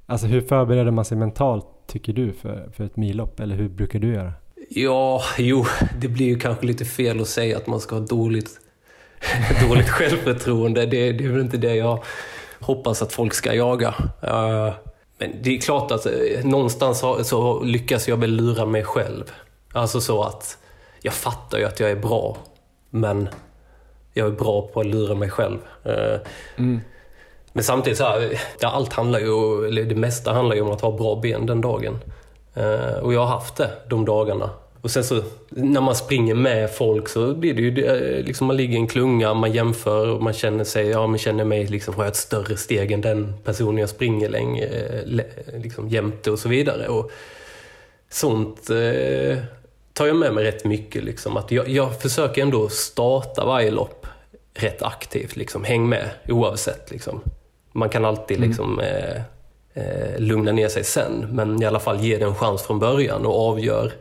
Alltså hur förbereder man sig mentalt tycker du för, för ett millopp? Eller hur brukar du göra? Ja, jo, det blir ju kanske lite fel att säga att man ska ha dåligt, dåligt självförtroende. Det, det är väl inte det jag hoppas att folk ska jaga. Uh, men det är klart att eh, någonstans så, så lyckas jag väl lura mig själv. Alltså så att jag fattar ju att jag är bra, men jag är bra på att lura mig själv. Eh, mm. Men samtidigt så här, allt handlar ju, eller det mesta handlar ju om att ha bra ben den dagen. Eh, och jag har haft det de dagarna. Och sen så när man springer med folk så blir det ju, eh, liksom man ligger i en klunga, man jämför och man känner sig, ja man känner mig liksom, har jag ett större steg än den personen jag springer länge, liksom jämte och så vidare. Och sånt tar jag med mig rätt mycket. Liksom. Att jag, jag försöker ändå starta varje lopp rätt aktivt. Liksom. Häng med oavsett. Liksom. Man kan alltid mm. liksom, eh, eh, lugna ner sig sen, men i alla fall ge det en chans från början och avgör,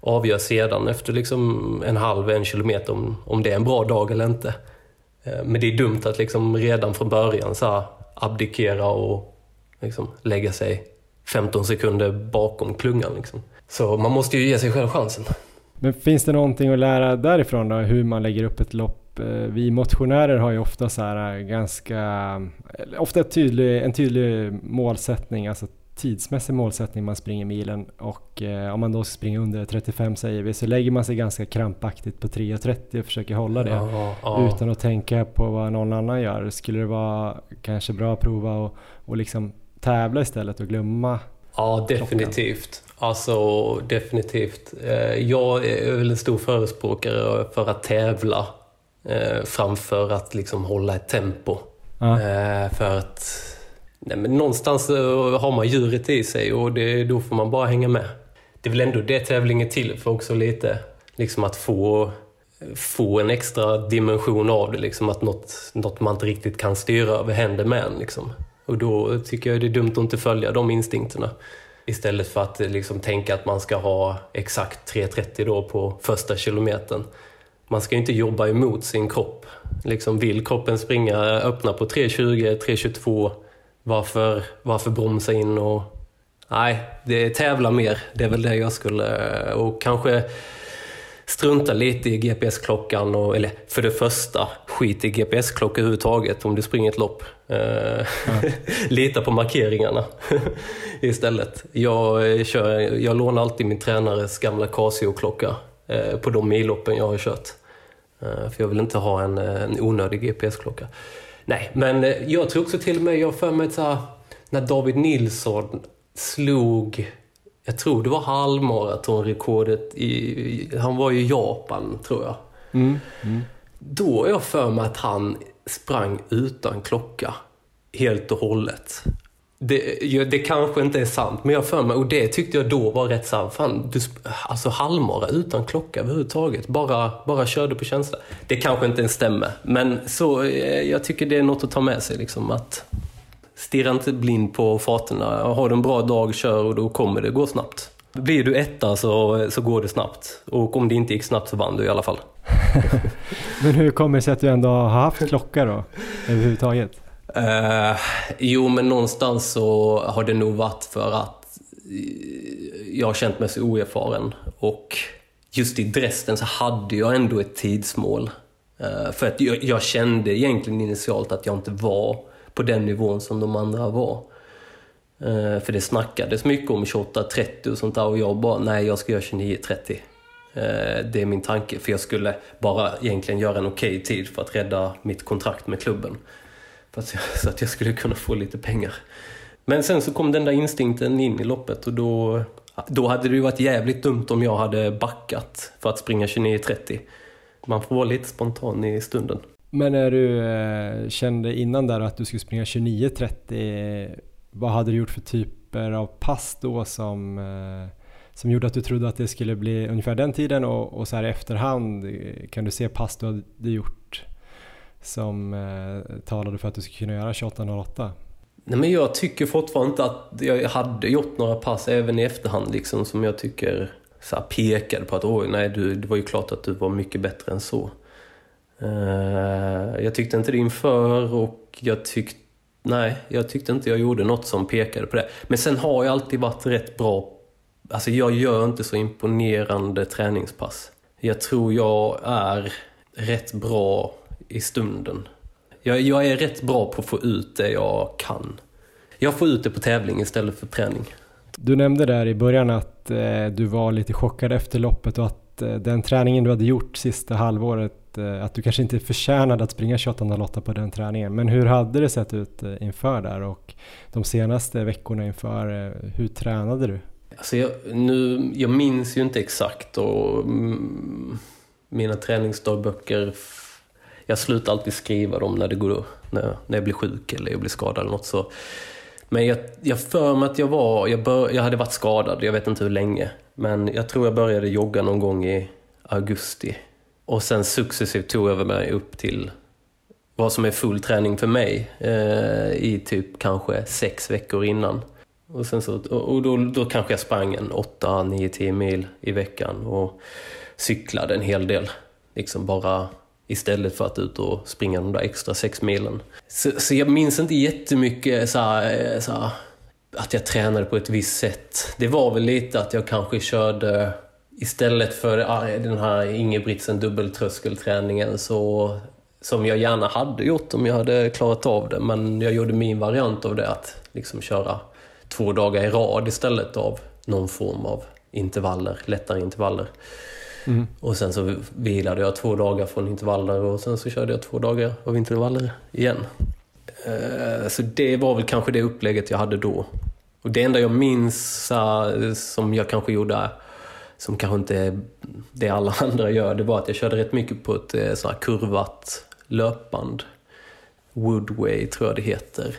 avgör sedan efter liksom en halv, en kilometer om, om det är en bra dag eller inte. Eh, men det är dumt att liksom redan från början så här, abdikera och liksom, lägga sig 15 sekunder bakom klungan. Liksom. Så man måste ju ge sig själv chansen. Men finns det någonting att lära därifrån då, hur man lägger upp ett lopp? Eh, vi motionärer har ju ofta så här eh, ganska, ofta tydlig, en tydlig målsättning, alltså tidsmässig målsättning man springer milen och eh, om man då ska springa under 35 säger vi så lägger man sig ganska krampaktigt på 3.30 och försöker hålla det ja, ja. utan att tänka på vad någon annan gör. Skulle det vara kanske bra att prova och, och liksom tävla istället och glömma Ja, definitivt. Alltså definitivt. Eh, jag är väl en stor förespråkare för att tävla eh, framför att liksom hålla ett tempo. Ja. Eh, för att nej, men någonstans har man djuret i sig och det, då får man bara hänga med. Det är väl ändå det tävlingen är till för också lite. Liksom att få, få en extra dimension av det. Liksom att något, något man inte riktigt kan styra över händer med en. Liksom. Och då tycker jag det är dumt att inte följa de instinkterna Istället för att liksom tänka att man ska ha exakt 3.30 då på första kilometern. Man ska inte jobba emot sin kropp. Liksom vill kroppen springa öppna på 3.20, 3.22, varför, varför bromsa in och... Nej, det tävla mer. Det är väl det jag skulle... Och kanske strunta lite i GPS-klockan. Och, eller för det första, skit i GPS-klocka överhuvudtaget om du springer ett lopp. Ja. Eh, lita på markeringarna istället. Jag, eh, kör, jag lånar alltid min tränares gamla Casio-klocka eh, på de milloppen jag har kört. För jag vill inte ha en, en onödig GPS-klocka. Nej, men jag tror också till och med, jag för mig att när David Nilsson slog jag tror det var halvmaratonrekordet i, han var i Japan tror jag. Mm, mm. Då är jag för mig att han sprang utan klocka helt och hållet. Det, det kanske inte är sant, men jag för mig, och det tyckte jag då var rätt sant. Fan, du, alltså halvmara utan klocka överhuvudtaget. Bara, bara körde på känsla. Det kanske inte ens stämmer, men så, eh, jag tycker det är något att ta med sig. Liksom, att Stirra inte blind på farterna. Har du en bra dag, kör och då kommer det gå snabbt. Blir du etta så, så går det snabbt. Och om det inte gick snabbt så vann du i alla fall. men hur kommer det sig att du ändå har haft klocka då? Överhuvudtaget? Uh, jo, men någonstans så har det nog varit för att jag har känt mig så oerfaren. Och just i Dresden så hade jag ändå ett tidsmål. Uh, för att jag, jag, kände egentligen initialt att jag inte var på den nivån som de andra var. Eh, för det snackades mycket om 28-30 och sånt där och jag bara, nej jag ska göra 29-30. Eh, det är min tanke, för jag skulle bara egentligen göra en okej okay tid för att rädda mitt kontrakt med klubben. För att jag, så att jag skulle kunna få lite pengar. Men sen så kom den där instinkten in i loppet och då, då hade det ju varit jävligt dumt om jag hade backat för att springa 29.30. Man får vara lite spontan i stunden. Men när du eh, kände innan där att du skulle springa 29.30, vad hade du gjort för typer av pass då som, eh, som gjorde att du trodde att det skulle bli ungefär den tiden och, och så här i efterhand, eh, kan du se pass du hade gjort som eh, talade för att du skulle kunna göra 28.08? Nej, men jag tycker fortfarande inte att jag hade gjort några pass även i efterhand liksom, som jag tycker så här, pekade på att oj, nej, du, det var ju klart att du var mycket bättre än så. Eh, jag tyckte inte det inför och jag tyckte Nej, jag tyckte inte jag gjorde något som pekade på det. Men sen har jag alltid varit rätt bra... Alltså jag gör inte så imponerande träningspass. Jag tror jag är rätt bra i stunden. Jag, jag är rätt bra på att få ut det jag kan. Jag får ut det på tävling istället för träning. Du nämnde där i början att eh, du var lite chockad efter loppet och att eh, den träningen du hade gjort sista halvåret, att, eh, att du kanske inte förtjänade att springa 28.08 på den träningen. Men hur hade det sett ut eh, inför där och de senaste veckorna inför, eh, hur tränade du? Alltså jag, nu, jag minns ju inte exakt och mm, mina träningsdagböcker jag slutar alltid skriva dem när det går när, när jag blir sjuk eller jag blir skadad eller något så. Men jag, jag för mig att jag var, jag, bör, jag hade varit skadad, jag vet inte hur länge. Men jag tror jag började jogga någon gång i augusti. Och sen successivt tog jag mig upp till vad som är full träning för mig eh, i typ kanske sex veckor innan. Och, sen så, och då, då kanske jag sprang en 8, 9, 10 mil i veckan och cyklade en hel del. Liksom bara Istället för att ut och springa de där extra sex milen. Så, så jag minns inte jättemycket så här, eh, så här, att jag tränade på ett visst sätt. Det var väl lite att jag kanske körde istället för den här Ingebrigtsen dubbeltröskelträningen så som jag gärna hade gjort om jag hade klarat av det. Men jag gjorde min variant av det att liksom köra två dagar i rad istället av någon form av intervaller, lättare intervaller. Mm. Och sen så vilade jag två dagar från intervaller och sen så körde jag två dagar av intervaller igen. Eh, så det var väl kanske det upplägget jag hade då. Och det enda jag minns som jag kanske gjorde, som kanske inte är det alla andra gör, det var att jag körde rätt mycket på ett eh, så här kurvat löpband. Woodway tror jag det heter.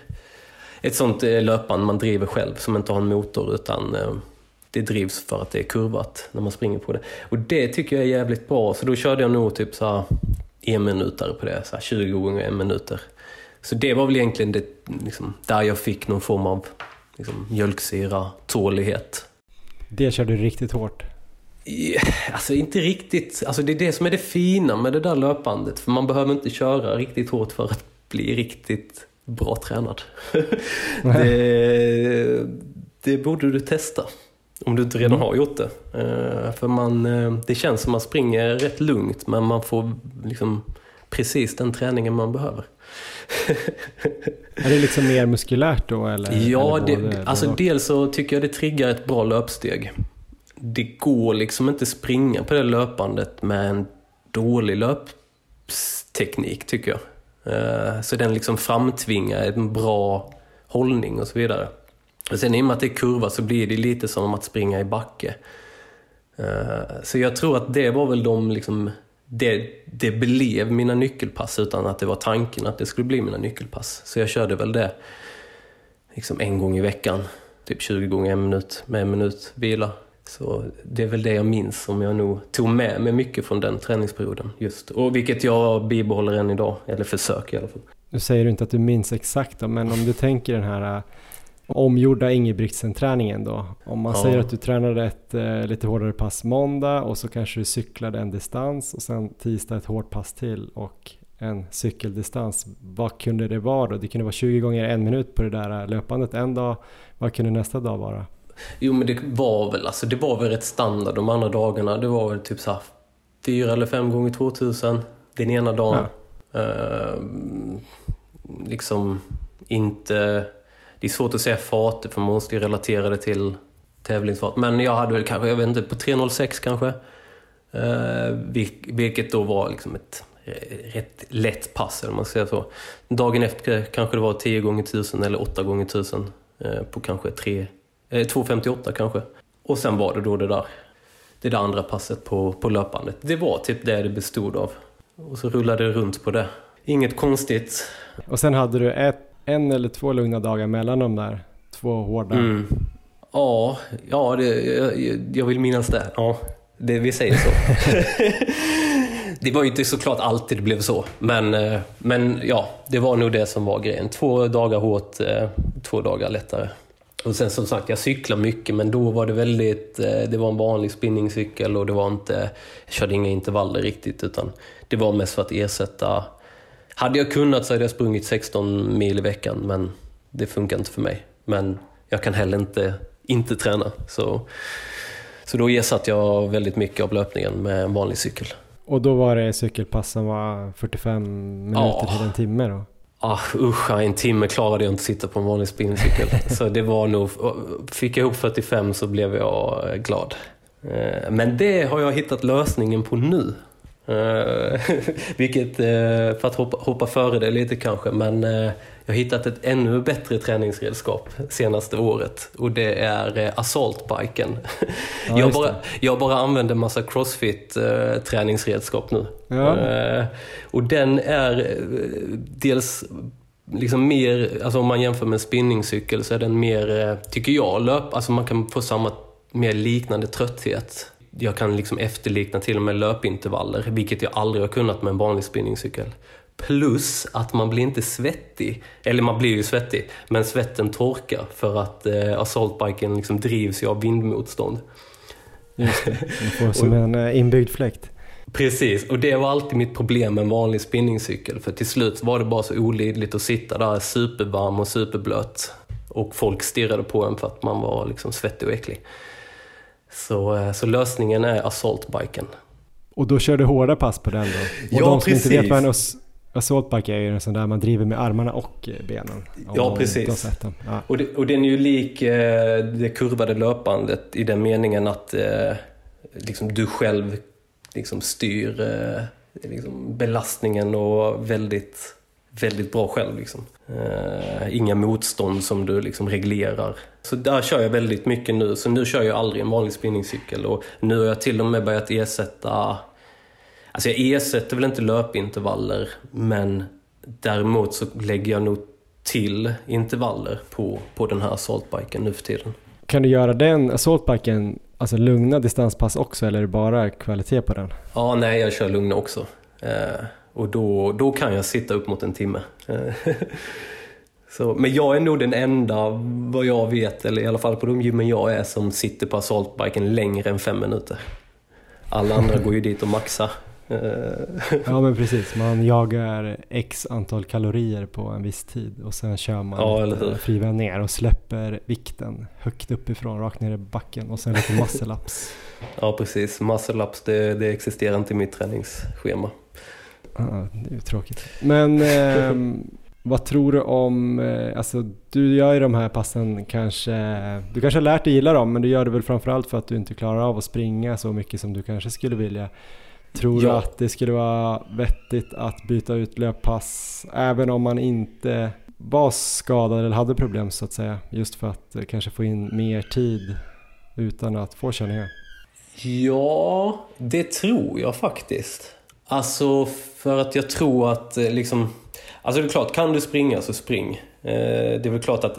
Ett sånt eh, löpband man driver själv som inte har en motor utan eh, det drivs för att det är kurvat när man springer på det. Och det tycker jag är jävligt bra, så då körde jag nog typ så här en-minutare på det, så 20 gånger en minuter. Så det var väl egentligen det, liksom, där jag fick någon form av liksom, mjölksyra, tålighet. Det kör du riktigt hårt? Alltså inte riktigt. Alltså det är det som är det fina med det där löpandet. För man behöver inte köra riktigt hårt för att bli riktigt bra tränad. det, det borde du testa. Om du inte redan mm. har gjort det. Uh, för man, uh, det känns som man springer rätt lugnt men man får liksom precis den träningen man behöver. är det liksom mer muskulärt då? Eller, ja, eller det, det, alltså dels så tycker jag det triggar ett bra löpsteg. Det går liksom inte springa på det löpandet med en dålig löpteknik tycker jag. Eh, så den liksom framtvingar en bra hållning och så vidare. Och sen i och med att det är kurva så blir det lite som att springa i backe. Eh, så jag tror att det var väl de liksom det, det blev mina nyckelpass utan att det var tanken att det skulle bli mina nyckelpass. Så jag körde väl det liksom en gång i veckan, typ 20 gånger en minut med en minut vila. Så det är väl det jag minns som jag nog tog med mig mycket från den träningsperioden. Just. Och vilket jag bibehåller än idag, eller försöker i alla fall. Nu säger du inte att du minns exakt då, men om du tänker den här omgjorda Ingebrigtsen-träningen då. Om man ja. säger att du tränade ett eh, lite hårdare pass måndag och så kanske du cyklade en distans och sen tisdag ett hårt pass till och en cykeldistans. Vad kunde det vara då? Det kunde vara 20 gånger en minut på det där löpandet en dag. Vad kunde nästa dag vara? Jo men det var väl, alltså det var väl rätt standard de andra dagarna. Det var väl typ så här 4 eller 5 gånger 2000 den ena dagen. Ja. Uh, liksom inte det är svårt att säga farter för man måste ju relatera det till tävlingsfart. Men jag hade väl kanske, jag vet inte, på 3.06 kanske. Eh, vilket då var liksom ett rätt lätt pass, eller man ska säga så. Dagen efter kanske det var 10 gånger 1000 eller 8 gånger 1000 eh, på kanske 3, eh, 2.58 kanske. Och sen var det då det där, det där andra passet på, på löpandet. Det var typ det det bestod av. Och så rullade det runt på det. Inget konstigt. Och sen hade du ett en eller två lugna dagar mellan de där två hårda? Mm. Ja, ja det, jag, jag, vill minnas det. Ja, det, vi säger så. det var ju inte såklart alltid det blev så, men, eh, men ja, det var nog det som var grejen. Två dagar hårt, eh, två dagar lättare. Och sen som sagt, jag cyklar mycket, men då var det väldigt... Eh, det var en vanlig spinningcykel och det var inte... Jag körde inga intervaller riktigt, utan det var mest för att ersätta hade jag kunnat så hade jag sprungit 16 mil i veckan, men det funkar inte för mig. Men jag kan heller inte inte träna. Så, så då ersatte jag väldigt mycket av löpningen med en vanlig cykel. Och då var det cykelpass som var 45 minuter ja. till en timme då? Ah, usch, en timme klarade jag inte att sitta på en vanlig spinncykel. så det var nog, fick jag ihop 45 så blev jag glad. Eh, men det har jag hittat lösningen på nu. Uh, vilket, för att hoppa, hoppa före det lite kanske, men jag har hittat ett ännu bättre träningsredskap senaste året och det är uh, assaultbiken. Ja, jag, bara, jag bara använder massa crossfit träningsredskap nu. Ja. och den är dels liksom mer, alltså om man jämför med en spinningcykel så är den mer, tycker jag, löp, alltså man kan få samma mer liknande trötthet jag kan liksom efterlikna till och med löpintervaller, vilket jag aldrig har kunnat med en vanlig spinningcykel. Plus att man blir inte svettig. Eller man blir ju svettig, men svetten torkar för att eh, assaultbiken liksom drivs ju av vindmotstånd. Just det, får som en eh, inbyggd fläkt. Precis, och det var alltid mitt problem med en vanlig spinningcykel. För till slut var det bara så olidligt att sitta där supervarm och superblöt. Och folk stirrade på en för att man var liksom svettig och äcklig. Så, eh, så lösningen är assaultbiken. Och då kör du hårda pass på den då? Och ja, de som precis. inte vet vad en assaultbike är ju en sån där man driver med armarna och eh, benen. Ja, precis. Ja. Och, det, och den är ju lik eh, det kurvade löpandet i den meningen att eh, liksom du själv liksom styr eh, liksom belastningen och väldigt, väldigt bra själv. Liksom. Eh, inga motstånd som du liksom reglerar. Så där kör jag väldigt mycket nu. Så nu kör jag aldrig en vanlig spinningcykel. Och nu har jag till och med börjat ersätta... Alltså jag ersätter väl inte löpintervaller, men däremot så lägger jag nog till intervaller på, på den här assaultbiken nu för tiden. Kan du göra den assaultbiken, alltså lugna distanspass också, eller är det bara kvalitet på den? Ja, nej, jag kör lugna också. Eh, och då, då kan jag sitta upp mot en timme. Så, men jag är nog den enda, vad jag vet, eller i alla fall på de gymmen jag är, som sitter på assaultbiken längre än fem minuter. Alla andra går ju dit och maxar. Ja men precis, man jagar x antal kalorier på en viss tid och sen kör man ja, frivändningar och släpper vikten högt uppifrån, rakt ner i backen och sen lite muscle-ups. ja precis, muscle-ups det, det existerar inte i mitt träningsschema. Ja, det är ju tråkigt. Men eh, vad tror du om, eh, alltså du gör ju de här passen kanske, du kanske har lärt dig gilla dem men du gör det väl framförallt för att du inte klarar av att springa så mycket som du kanske skulle vilja. Tror ja. du att det skulle vara vettigt att byta ut löppass även om man inte var skadad eller hade problem så att säga? Just för att eh, kanske få in mer tid utan att få känningar. Ja, det tror jag faktiskt. Alltså för att jag tror att eh, liksom... Alltså det är klart, kan du springa så spring. Eh, det är väl klart att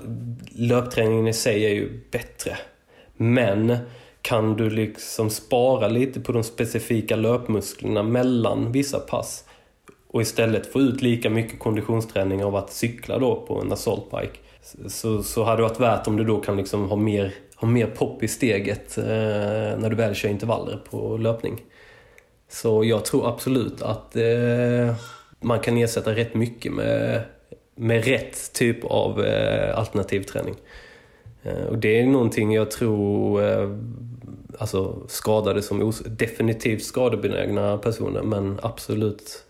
löpträningen i sig är ju bättre. Men kan du liksom spara lite på de specifika löpmusklerna mellan vissa pass och istället få ut lika mycket konditionsträning av att cykla då på en assaultbike så, så hade det varit värt om du då kan liksom ha mer, ha mer pop i steget eh, när du väl kör intervaller på löpning. Så jag tror absolut att eh, man kan ersätta rätt mycket med, med rätt typ av eh, alternativträning. Eh, Eh, och det är någonting jag tror eh, alltså skadade som definitivt skadebenägna personer men absolut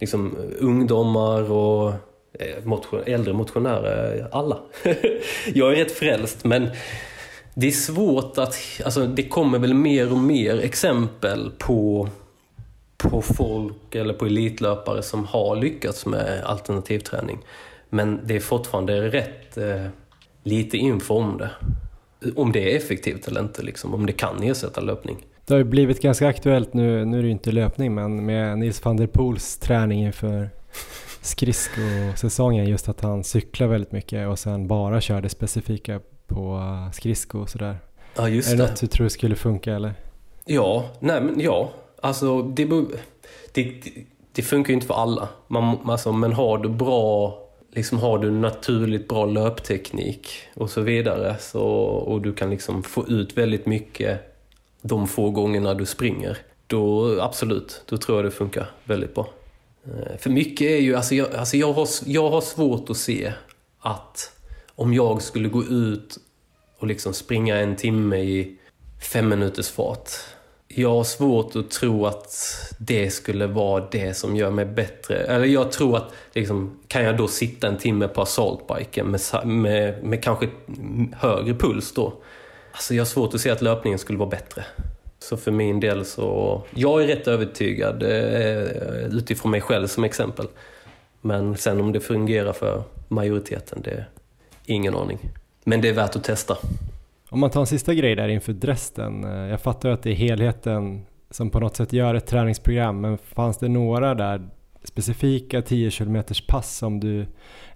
liksom ungdomar och eh, motion, äldre motionärer, alla. jag är rätt frälst men det är svårt att, alltså det kommer väl mer och mer exempel på på folk eller på elitlöpare som har lyckats med alternativträning. Men det är fortfarande rätt eh, lite info om det. Om det är effektivt eller inte, liksom, om det kan ersätta löpning. Det har ju blivit ganska aktuellt nu, nu är det ju inte löpning, men med Nils van der Poels träning inför skridskosäsongen, just att han cyklar väldigt mycket och sen bara kör det specifika på skridsko och sådär. Ja, just är det. det något du tror skulle funka eller? Ja, nej men ja. Alltså det, det, det funkar ju inte för alla. Man, alltså, men har du bra liksom har du naturligt bra löpteknik och så vidare så, och du kan liksom få ut väldigt mycket de få gångerna du springer, då absolut, då tror jag det funkar väldigt bra. Eh, för mycket är ju, alltså jag, alltså jag, har, jag har svårt att se att om jag skulle gå ut och liksom springa en timme i fem minuters fart jag har svårt att tro att det skulle vara det som gör mig bättre. Eller jag tror att, liksom, kan jag då sitta en timme på assaultbiken med, med, med kanske högre puls då? Alltså jag har svårt att se att löpningen skulle vara bättre. Så för min del så, jag är rätt övertygad eh, utifrån mig själv som exempel. Men sen om det fungerar för majoriteten, det är ingen aning. Men det är värt att testa. Om man tar en sista grej där inför Dresden. Eh, jag fattar att det är helheten som på något sätt gör ett träningsprogram, men fanns det några där specifika 10 km pass som du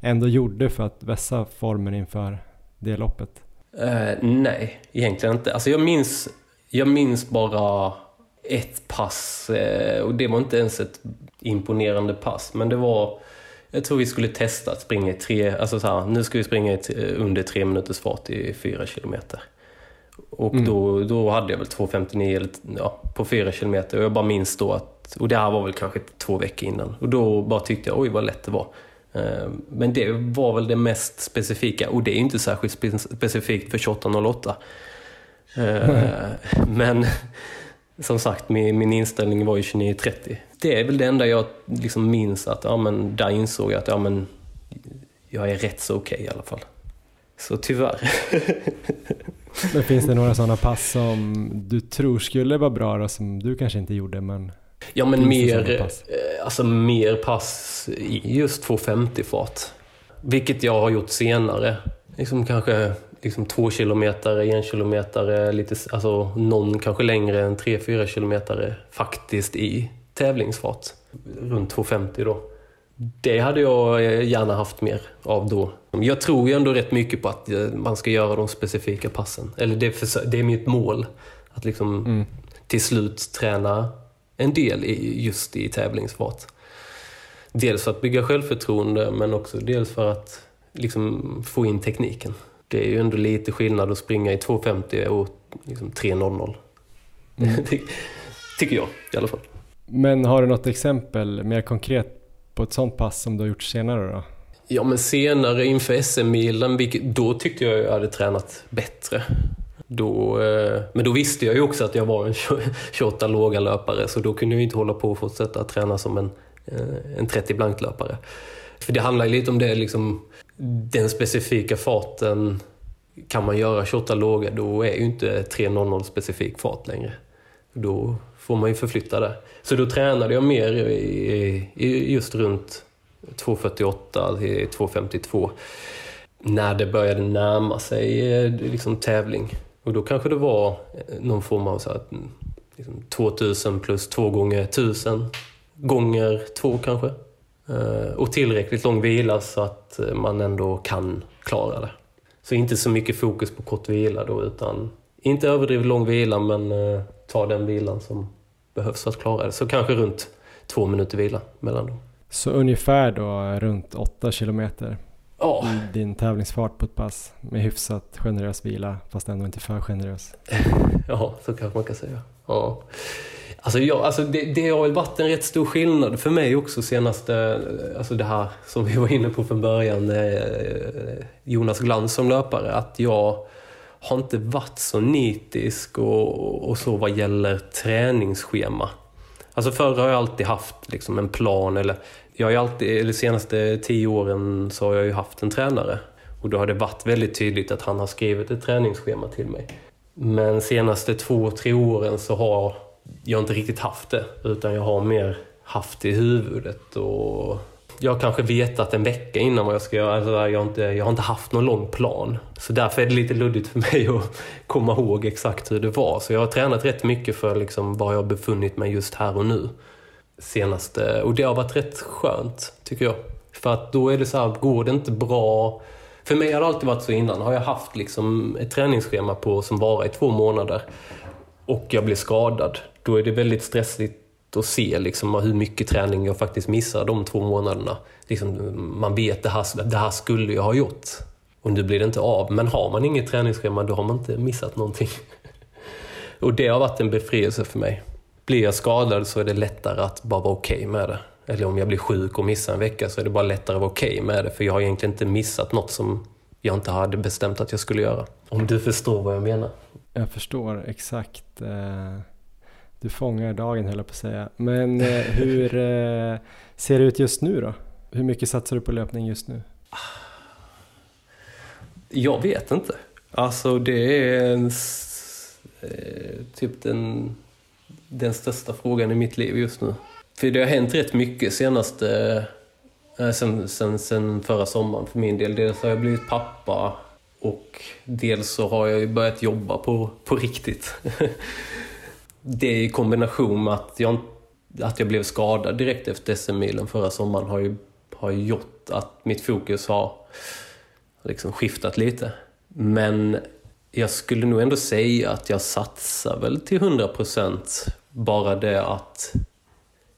ändå gjorde för att vässa formen inför det loppet? Uh, nej, egentligen inte. Alltså jag minns, jag minns bara ett pass eh, och det var inte ens ett imponerande pass, men det var jag tror vi skulle testa att springa i tre, alltså så här, nu ska vi springa i under tre minuters fart i fyra kilometer. Och mm. då, då hade jag väl 2.59 ja, på fyra kilometer och jag bara minns då att, och det här var väl kanske två veckor innan, och då bara tyckte jag oj vad lätt det var. Eh, men det var väl det mest specifika och det är inte särskilt specifikt för 28.08. Mm. Men som sagt, min, min inställning var ju 29.30. Det är väl det enda jag liksom minns att, ja men där insåg jag att, ja men jag är rätt så okej okay, i alla fall. Så tyvärr. men finns det några sådana pass som du tror skulle vara bra då, som du kanske inte gjorde men Ja men mer pass? Eh, alltså mer pass i just 250 fart. Vilket jag har gjort senare. Liksom kanske liksom två kilometer, en kilometer, lite, alltså någon kanske längre än tre, fyra kilometer faktiskt i tävlingsfart. Runt 2.50 då. Det hade jag gärna haft mer av då. Jag tror ju ändå rätt mycket på att eh, man ska göra de specifika passen. Eller det, är, det är mitt mål. Att liksom mm. till slut träna en del i, just i tävlingsfart. Dels för att bygga självförtroende men också dels för att liksom få in tekniken. Det är ju ändå lite skillnad att springa i 2.50 och liksom 3.00. Mm. Tycker jag i alla fall. Men har du något exempel mer konkret på ett sånt pass som du har gjort senare då? Ja, men senare inför SM-milen, då tyckte jag jag hade tränat bättre. Då, eh, men då visste jag ju också att jag var en 28 låga löpare så då kunde jag inte hålla på och fortsätta träna som en, eh, en 30 blankt löpare. För det handlar ju lite om det, liksom, den specifika farten. Kan man göra 28 låga, då är ju inte 3.00 specifik fart längre. Då får man ju förflytta det. Så då tränade jag mer i, i just runt 2.48 till 2.52 när det började närma sig eh, liksom, tävling. Och då kanske det var eh, någon form av så här, mm, liksom, 2000 plus 2 gånger 1000 gånger 2 kanske. Eh, och tillräckligt lång vila så att man ändå kan klara det. Så inte så mycket fokus på kort vila då utan inte överdrivet lång vila men eh, ta den vilan som behövs för att klara det. Så kanske runt två minuter vila mellan dem. Så ungefär då runt 8 kilometer oh. din tävlingsfart på ett pass med hyfsat generös vila fast ändå inte för generös. ja, så kanske man kan säga. Ja. Alltså, jag, alltså det, det har väl varit en rätt stor skillnad för mig också senaste, eh, alltså det här som vi var inne på från början, eh, eh, Jonas Glans som löpare, att jag har inte varit så nitisk och, och så vad gäller träningsschema. Alltså förr har jag alltid haft liksom en plan eller jag har alltid, de senaste tio åren så har jag ju haft en tränare. Och då har det varit väldigt tydligt att han har skrivit ett träningsschema till mig. Men senaste två, tre åren så har jag inte riktigt haft det. Utan jag har mer haft det i huvudet. Och jag har kanske vetat en vecka innan vad jag ska göra. Alltså jag, har inte, jag har inte haft någon lång plan. Så därför är det lite luddigt för mig att komma ihåg exakt hur det var. Så jag har tränat rätt mycket för liksom var jag har befunnit mig just här och nu senaste. Och det har varit rätt skönt, tycker jag. För att då är det så här, går det inte bra... För mig har det alltid varit så innan. Har jag haft liksom ett träningsschema på som varar i två månader och jag blir skadad, då är det väldigt stressigt att se liksom hur mycket träning jag faktiskt missar de två månaderna. Liksom, man vet det här, det här skulle jag ha gjort och nu blir det inte av. Men har man inget träningsschema då har man inte missat någonting. och det har varit en befrielse för mig blir jag skadad så är det lättare att bara vara okej okay med det. Eller om jag blir sjuk och missar en vecka så är det bara lättare att vara okej okay med det. För jag har egentligen inte missat något som jag inte hade bestämt att jag skulle göra. Om du förstår vad jag menar. Jag förstår exakt. Eh, du fångar dagen höll jag på att säga. Men eh, hur eh, ser det ut just nu då? Hur mycket satsar du på löpning just nu? Jag vet inte. Alltså det är en, eh, typ den den största frågan i mitt liv just nu. För det har hänt rätt mycket senaste, eh, sen, sen, sen förra sommaren för min del. Dels har jag blivit pappa och dels så har jag ju börjat jobba på, på riktigt. det i kombination med att jag, att jag blev skadad direkt efter SM-milen förra sommaren har ju har gjort att mitt fokus har liksom skiftat lite. Men jag skulle nog ändå säga att jag satsar väl till 100% bara det att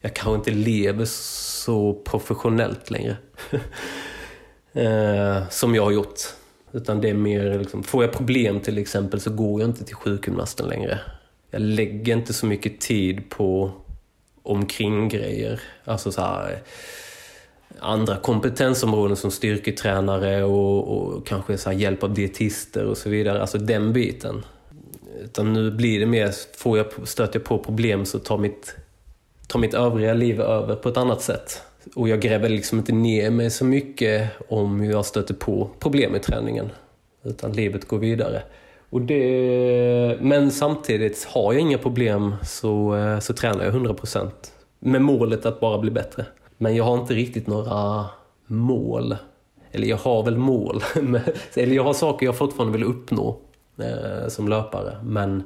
jag kanske inte lever så professionellt längre. eh, som jag har gjort. Utan det är mer liksom, får jag problem till exempel så går jag inte till sjukgymnasten längre. Jag lägger inte så mycket tid på omkringgrejer. Alltså så här, eh, andra kompetensområden som styrketränare och, och kanske så hjälp av dietister och så vidare. Alltså den biten. Utan nu blir det mer, får jag, stöter jag på problem så tar mitt, tar mitt övriga liv över på ett annat sätt. Och jag gräver liksom inte ner mig så mycket om jag stöter på problem i träningen. Utan livet går vidare. Och det, men samtidigt, har jag inga problem så, så tränar jag 100% med målet att bara bli bättre. Men jag har inte riktigt några mål. Eller jag har väl mål, eller jag har saker jag fortfarande vill uppnå eh, som löpare. Men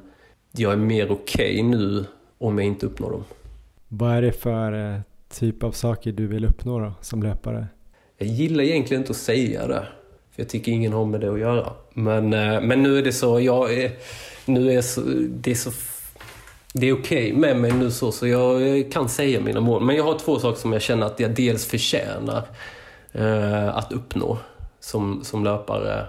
jag är mer okej okay nu om jag inte uppnår dem. Vad är det för eh, typ av saker du vill uppnå då, som löpare? Jag gillar egentligen inte att säga det. För jag tycker ingen har med det att göra. Men, eh, men nu är det så, jag är, nu är så, det är så det är okej okay med mig nu så, så jag kan säga mina mål. Men jag har två saker som jag känner att jag dels förtjänar eh, att uppnå. som, som löpare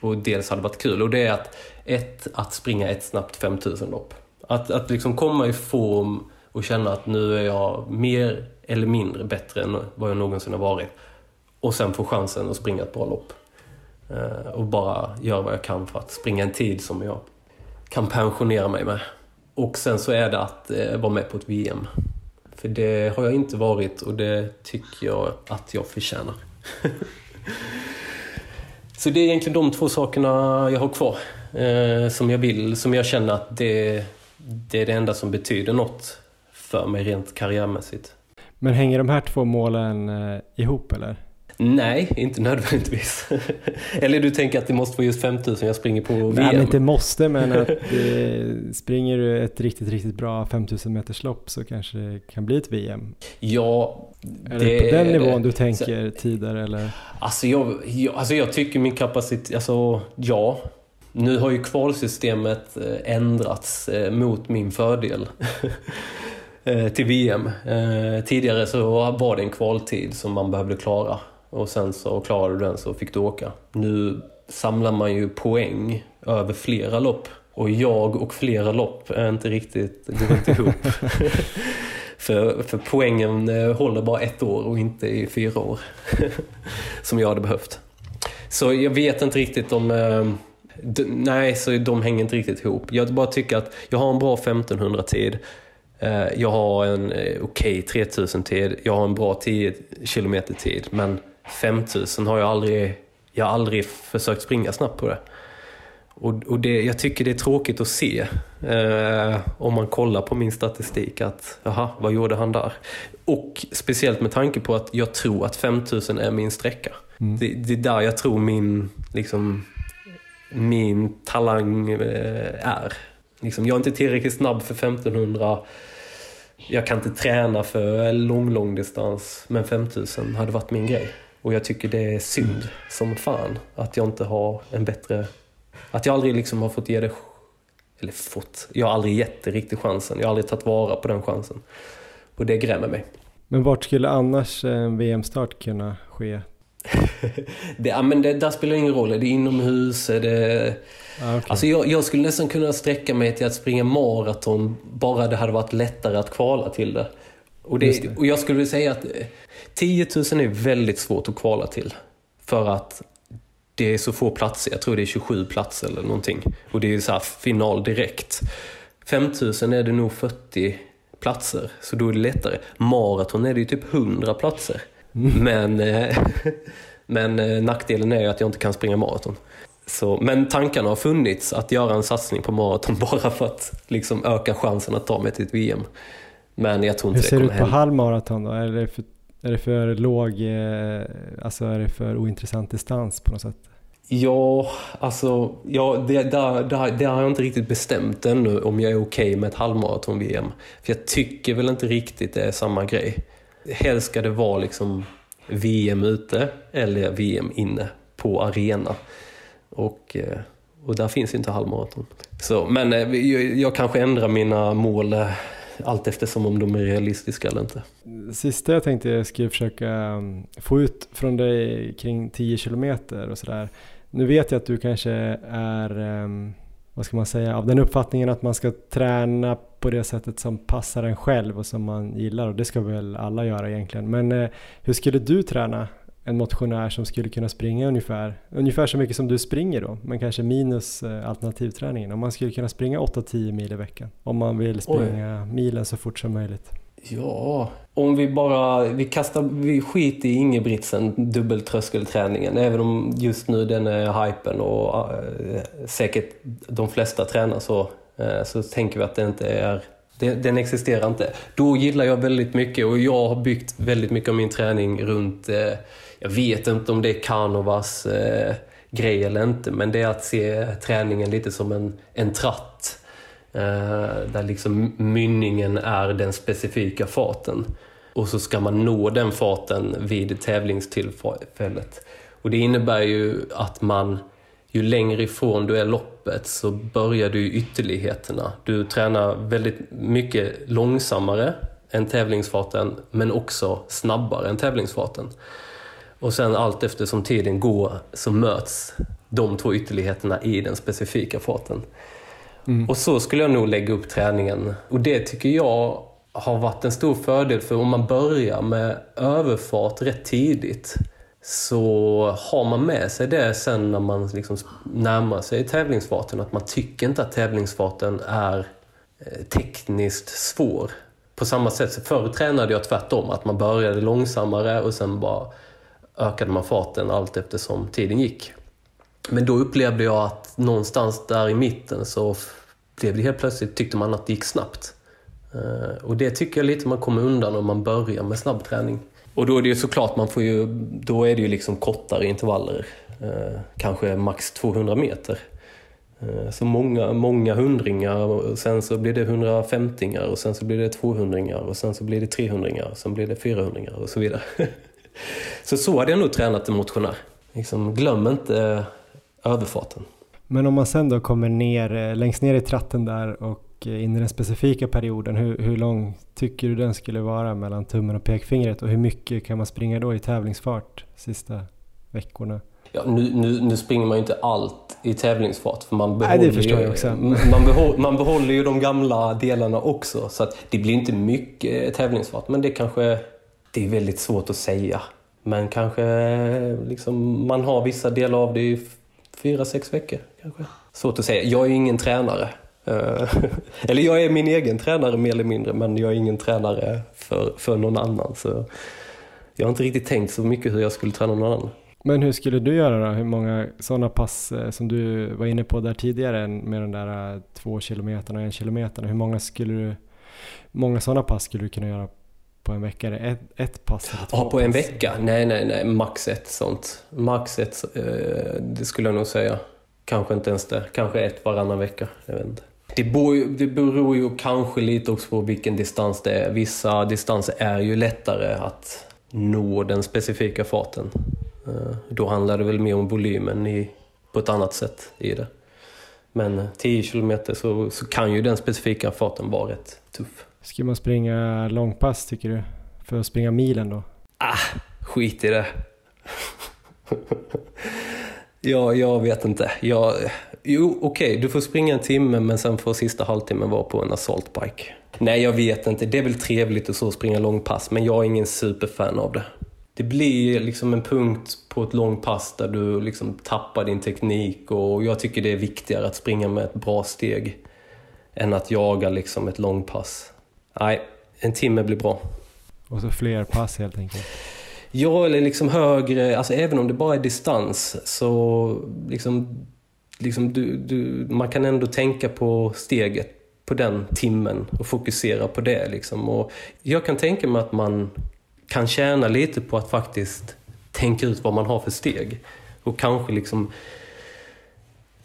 och dels hade varit kul. Och det är att ett, att springa ett snabbt 5000-lopp. Att, att liksom komma i form och känna att nu är jag mer eller mindre bättre än vad jag någonsin har varit. Och sen få chansen att springa ett bra lopp. Eh, och bara göra vad jag kan för att springa en tid som jag kan pensionera mig med. Och sen så är det att eh, vara med på ett VM. För det har jag inte varit och det tycker jag att jag förtjänar. så det är egentligen de två sakerna jag har kvar. Eh, som jag vill, som jag känner att det, det är det enda som betyder något för mig rent karriärmässigt. Men hänger de här två målen eh, ihop eller? Nej, inte nödvändigtvis. Eller du tänker att det måste vara just 5000 jag springer på VM? Nej, inte måste, men att eh, springer du ett riktigt, riktigt bra 5000 meters lopp så kanske det kan bli ett VM. Ja, Är det, på den nivån du tänker så, tider eller? Alltså jag, jag, alltså jag tycker min kapacitet, alltså ja. Nu har ju kvalsystemet eh, ändrats eh, mot min fördel. Eh, till VM. Tidigare så var det en kvaltid som man behövde klara och sen så klarade du den så fick du åka. Nu samlar man ju poäng över flera lopp och jag och flera lopp är inte riktigt, går inte ihop. för, för poängen eh, håller bara ett år och inte i fyra år. Som jag hade behövt. Så jag vet inte riktigt om... Eh, nej, så de hänger inte riktigt ihop. Jag bara tycker att jag har en bra 1500-tid. Eh, jag har en okej okay 3000-tid. Jag har en bra 10 km-tid. Men 5000 har jag aldrig, jag har aldrig försökt springa snabbt på det. Och, och det, jag tycker det är tråkigt att se eh, om man kollar på min statistik att jaha, vad gjorde han där? Och speciellt med tanke på att jag tror att 5000 är min sträcka. Mm. Det, det, är där jag tror min, liksom, min talang eh, är. Liksom, jag är inte tillräckligt snabb för 1500 jag kan inte träna för lång, lång distans, men 5000 hade varit min grej. Och jag tycker det är synd som fan att jag inte har en bättre... Att jag aldrig liksom har fått ge det... Eller fått. Jag har aldrig gett det riktigt chansen. Jag har aldrig tagit vara på den chansen. Och det grämer mig. Men vart skulle annars en VM-start kunna ske? det, ja, men det, där spelar ingen roll. Är det inomhus? Är det... Ah, okay. Alltså jag, jag, skulle nästan kunna sträcka mig till att springa maraton bara det hade varit lättare att kvala till det. Och, det, det. och jag skulle vilja säga att 10 000 är väldigt svårt att kvala till. För att det är så få platser, jag tror det är 27 platser eller någonting. Och det är så final direkt. 5 000 är det nog 40 platser, så då är det lättare. Maraton är det ju typ 100 platser. Men, eh, men eh, nackdelen är ju att jag inte kan springa maraton. Så, men tankarna har funnits att göra en satsning på maraton bara för att liksom öka chansen att ta mig till ett VM. Men jag tror inte Hur ser det det ut på halvmaraton då? Är det för är det för låg, eh, alltså är det för ointressant distans på något sätt? Ja, alltså ja, det, där, där, där har jag inte riktigt bestämt ännu om jag är okej okay med ett halvmaraton-VM. För jag tycker väl inte riktigt det är samma grej. Helst ska det vara liksom VM ute eller VM inne på arena. Och, eh, och där finns inte halvmaraton. Så, men eh, jag, jag kanske ändrar mina mål allt eftersom om de är realistiska eller inte. Sista jag tänkte jag skulle försöka um, få ut från dig kring 10 kilometer och sådär. Nu vet jag att du kanske är, um, vad ska man säga, av den uppfattningen att man ska träna på det sättet som passar en själv och som man gillar och det ska väl alla göra egentligen. Men eh, hur skulle du träna en motionär som skulle kunna springa ungefär, ungefär så mycket som du springer då, men kanske minus eh, alternativträningen. Om man skulle kunna springa 8-10 mil i veckan. Om man vill springa Oj. milen så fort som möjligt. Ja, om vi bara, vi kastar, vi skiter i Ingebritsen, dubbeltröskelträningen. Även om just nu den är hypen och äh, säkert de flesta tränar så, äh, så tänker vi att det inte är den, existerar inte. Då gillar jag väldigt mycket och jag har byggt väldigt mycket av min träning runt eh, jag vet inte om det är Kanovas eh, grej eller inte, men det är att se träningen lite som en, en tratt. Eh, där liksom mynningen är den specifika farten. Och så ska man nå den farten vid tävlingstillfället. Och det innebär ju att man, ju längre ifrån du är loppet så börjar du i ytterligheterna. Du tränar väldigt mycket långsammare än tävlingsfarten men också snabbare än tävlingsfarten. Och sen allt eftersom tiden går så möts de två ytterligheterna i den specifika farten. Mm. Och så skulle jag nog lägga upp träningen. Och det tycker jag har varit en stor fördel för om man börjar med överfart rätt tidigt så har man med sig det sen när man liksom närmar sig tävlingsfarten. Att man tycker inte att tävlingsfarten är eh, tekniskt svår. På samma sätt, förr tränade jag tvärtom, att man började långsammare och sen bara ökade man farten allt eftersom tiden gick. Men då upplevde jag att någonstans där i mitten så blev det helt plötsligt, tyckte man att det gick snabbt. Eh, och det tycker jag lite man kommer undan om man börjar med snabbträning. Och då är det ju såklart, man får ju, då är det ju liksom kortare intervaller. Eh, kanske max 200 meter. Eh, så många, många hundringar och sen så blir det 150 och sen så blir det 200 och sen så blir det 300 och sen blir det 400 och så vidare. så så hade jag nog tränat en motionär. Liksom, glöm inte överfarten. Men om man sen då kommer ner, eh, längst ner i tratten där och eh, in i den specifika perioden, hur, hur lång tycker du den skulle vara mellan tummen och pekfingret och hur mycket kan man springa då i tävlingsfart sista veckorna? Ja, nu, nu, nu springer man ju inte allt i tävlingsfart för man behåller, Nej, ju. Man, behåller, man behåller ju de gamla delarna också så att det blir inte mycket tävlingsfart men det kanske det är väldigt svårt att säga. Men kanske liksom, man har vissa delar av det i fyra, sex veckor kanske. Svårt att säga. Jag är ju ingen tränare. Eh, eller jag är min egen tränare mer eller mindre, men jag är ingen tränare för, för någon annan. Så jag har inte riktigt tänkt så mycket hur jag skulle träna någon annan. Men hur skulle du göra då? Hur många sådana pass eh, som du var inne på där tidigare med de där eh, två kilometerna och en kilometer. Hur många skulle du, många sådana pass skulle du kunna göra på en vecka? Är det ett, ett pass eller två Ja, på pass? en vecka? Nej, nej, nej. Max ett sånt. Max ett, eh, det skulle jag nog säga. Kanske inte ens det. Kanske ett varannan vecka. Jag vet inte. Det beror, ju, det beror ju kanske lite också på vilken distans det är. Vissa distanser är ju lättare att nå den specifika farten. Eh, då handlar det väl mer om volymen i, på ett annat sätt i det. Men 10 kilometer så, så kan ju den specifika farten vara rätt tuff. Ska man springa långpass tycker du? För att springa milen då? Ah, skit i det. ja, jag vet inte. Jag, jo, okej, okay, du får springa en timme men sen får sista halvtimmen vara på en assaultbike. Nej, jag vet inte. Det är väl trevligt att så springa långpass men jag är ingen superfan av det. Det blir liksom en punkt på ett långpass där du liksom tappar din teknik och jag tycker det är viktigare att springa med ett bra steg än att jaga liksom ett långpass. Nej, en timme blir bra. Och så fler pass helt enkelt? Ja, eller liksom högre, alltså även om det bara är distans så liksom, liksom du, du, man kan ändå tänka på steget på den timmen och fokusera på det. Liksom. Och jag kan tänka mig att man kan tjäna lite på att faktiskt tänka ut vad man har för steg. Och kanske liksom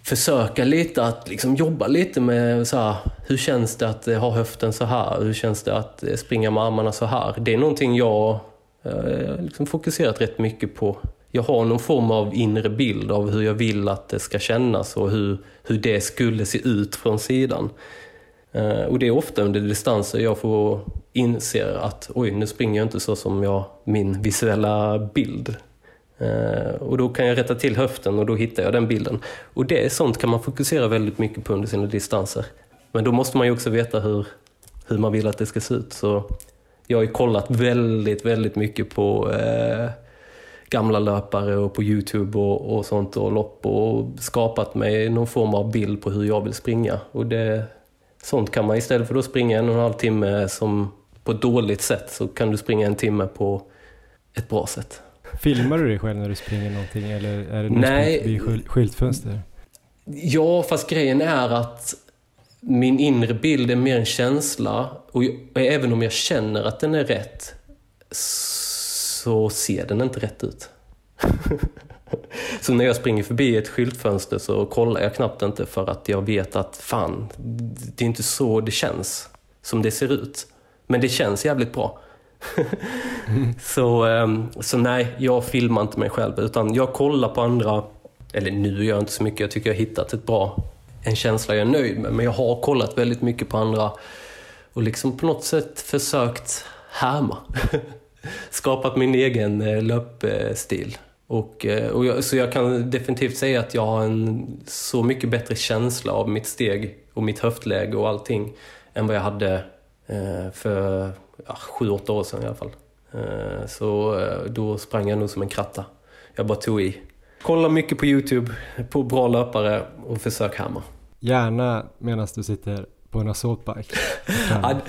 försöka lite att liksom jobba lite med så här, hur känns det att eh, ha höften så här? Hur känns det att eh, springa med armarna så här? Det är någonting jag har liksom fokuserat rätt mycket på. Jag har någon form av inre bild av hur jag vill att det ska kännas och hur, hur det skulle se ut från sidan. Och det är ofta under distanser jag får inse att oj, nu springer jag inte så som jag, min visuella bild Eh, och då kan jag rätta till höften och då hittar jag den bilden. Och det är sånt kan man fokusera väldigt mycket på under sina distanser. Men då måste man ju också veta hur, hur man vill att det ska se ut. Så jag har ju kollat väldigt, väldigt mycket på eh, gamla löpare och på Youtube och, och sånt och lopp och skapat mig någon form av bild på hur jag vill springa. Och det, sånt kan man istället för att springa en och en halv timme som på ett dåligt sätt så kan du springa en timme på ett bra sätt. Filmar du dig själv när du springer någonting eller är det Nej. förbi skyltfönster? Ja, fast grejen är att min inre bild är mer en känsla och även om jag känner att den är rätt så ser den inte rätt ut. så när jag springer förbi ett skyltfönster så kollar jag knappt inte för att jag vet att fan, det är inte så det känns som det ser ut. Men det känns jävligt bra mm. så, ehm, så nej, jag filmar inte mig själv utan jag kollar på andra. Eller nu gör jag inte så mycket, jag tycker jag har hittat ett bra, en känsla jag är nöjd med. Men jag har kollat väldigt mycket på andra och liksom på något sätt försökt härma. skapat min egen eh, löpstil. Och, eh, och jag, så jag kan definitivt säga att jag har en så mycket bättre känsla av mitt steg och mitt höftläge och allting än vad jag hade eh, för ja, sju, åtta år sedan i alla fall. Så då sprang jag nog som en kratta. Jag bara tog i. Kolla mycket på Youtube på bra löpare och försök härma. Gärna medan du sitter på en assaultbike. ja,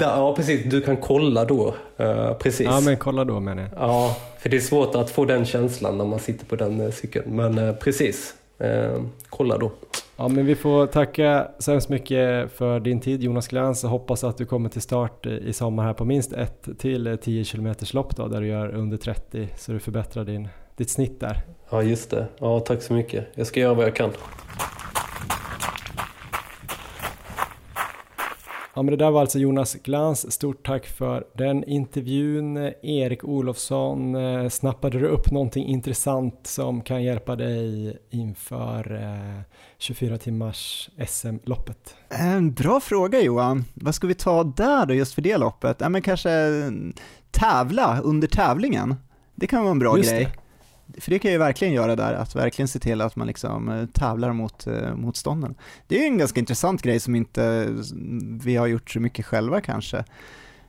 ja, precis. Du kan kolla då. Uh, precis. Ja, men kolla då menar jag. Ja, för det är svårt att få den känslan när man sitter på den uh, cykeln. Men uh, precis, kolla då. Ja, men vi får tacka så hemskt mycket för din tid Jonas Glans och hoppas att du kommer till start i sommar här på minst ett till 10 km lopp då, där du gör under 30 så du förbättrar din, ditt snitt där. Ja, just det. Ja, tack så mycket. Jag ska göra vad jag kan. Ja, men det där var alltså Jonas Glans. Stort tack för den intervjun. Erik Olofsson, eh, snappade du upp någonting intressant som kan hjälpa dig inför 24 eh, timmars SM-loppet? En bra fråga Johan. Vad ska vi ta där då just för det loppet? Ja, men kanske tävla under tävlingen. Det kan vara en bra just grej. För det kan jag ju verkligen göra där, att verkligen se till att man liksom eh, tävlar mot eh, motstånden. Det är ju en ganska intressant grej som inte vi har gjort så mycket själva kanske.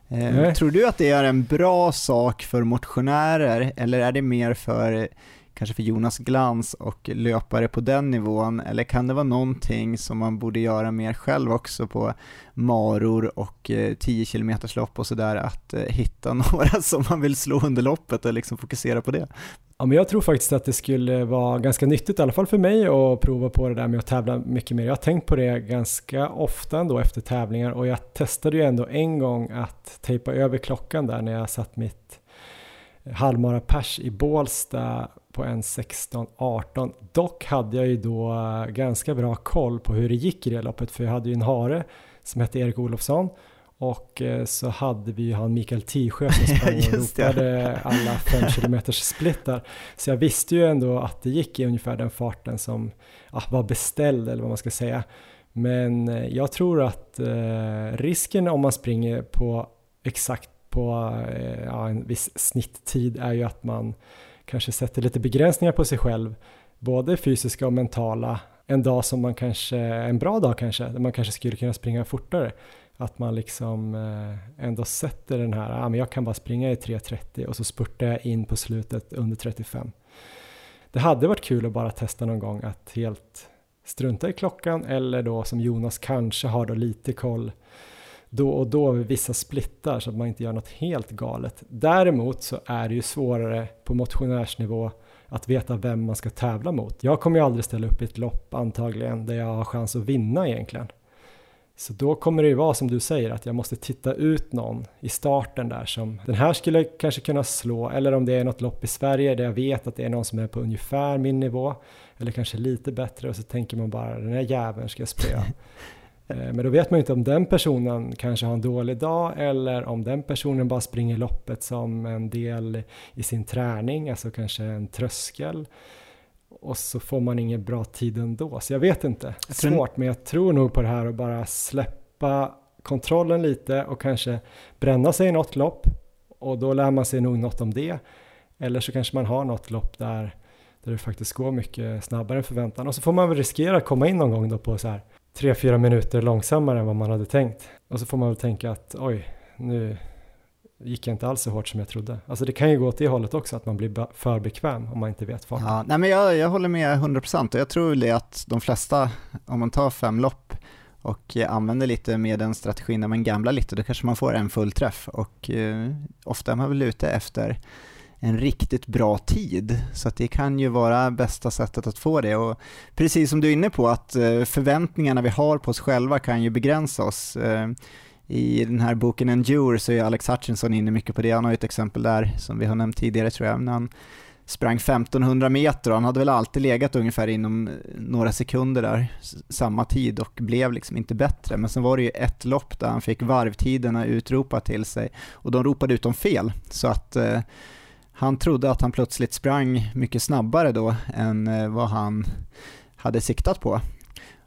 Eh. Tror du att det är en bra sak för motionärer eller är det mer för kanske för Jonas Glans och löpare på den nivån, eller kan det vara någonting som man borde göra mer själv också på maror och 10 km lopp och sådär, att hitta några som man vill slå under loppet och liksom fokusera på det? Ja, men jag tror faktiskt att det skulle vara ganska nyttigt, i alla fall för mig, att prova på det där med att tävla mycket mer. Jag har tänkt på det ganska ofta ändå efter tävlingar och jag testade ju ändå en gång att tejpa över klockan där när jag satt mitt halvmara pers i Bålsta på en 16-18. Dock hade jag ju då ganska bra koll på hur det gick i det loppet för jag hade ju en hare som hette Erik Olofsson och eh, så hade vi ju han Mikael Tisjö som sprang och ropade alla 5 km splittar. Så jag visste ju ändå att det gick i ungefär den farten som ja, var beställd eller vad man ska säga. Men eh, jag tror att eh, risken om man springer på exakt på eh, ja, en viss snitttid är ju att man kanske sätter lite begränsningar på sig själv, både fysiska och mentala. En dag som man kanske, en bra dag kanske, där man kanske skulle kunna springa fortare. Att man liksom eh, ändå sätter den här, ah, men jag kan bara springa i 3.30 och så spurtar jag in på slutet under 35. Det hade varit kul att bara testa någon gång att helt strunta i klockan eller då som Jonas kanske har då lite koll då och då vid vissa splittar så att man inte gör något helt galet. Däremot så är det ju svårare på motionärsnivå att veta vem man ska tävla mot. Jag kommer ju aldrig ställa upp i ett lopp antagligen där jag har chans att vinna egentligen. Så då kommer det ju vara som du säger att jag måste titta ut någon i starten där som den här skulle kanske kunna slå eller om det är något lopp i Sverige där jag vet att det är någon som är på ungefär min nivå eller kanske lite bättre och så tänker man bara den här jäveln ska jag spöa. Eh, men då vet man ju inte om den personen kanske har en dålig dag eller om den personen bara springer loppet som en del i sin träning, alltså kanske en tröskel och så får man ingen bra tid ändå. Så jag vet inte, jag svårt, men jag tror nog på det här att bara släppa kontrollen lite och kanske bränna sig i något lopp och då lär man sig nog något om det. Eller så kanske man har något lopp där, där det faktiskt går mycket snabbare än förväntan och så får man väl riskera att komma in någon gång då på så här 3-4 minuter långsammare än vad man hade tänkt. Och så får man väl tänka att oj, nu gick jag inte alls så hårt som jag trodde. Alltså det kan ju gå åt det hållet också, att man blir för bekväm om man inte vet farten. Ja, nej men jag, jag håller med 100% och jag tror det att de flesta, om man tar fem lopp och eh, använder lite med den strategin när man gamblar lite, då kanske man får en full träff och eh, ofta är man väl ute efter en riktigt bra tid. Så att det kan ju vara bästa sättet att få det. Och precis som du är inne på, att eh, förväntningarna vi har på oss själva kan ju begränsa oss. Eh, i den här boken Endure så är Alex Hutchinson inne mycket på det. Han har ju ett exempel där som vi har nämnt tidigare tror jag, när han sprang 1500 meter och han hade väl alltid legat ungefär inom eh, några sekunder där, samma tid och blev liksom inte bättre. Men sen var det ju ett lopp där han fick varvtiderna utropat till sig och de ropade ut dem fel. Så att eh, han trodde att han plötsligt sprang mycket snabbare då än eh, vad han hade siktat på.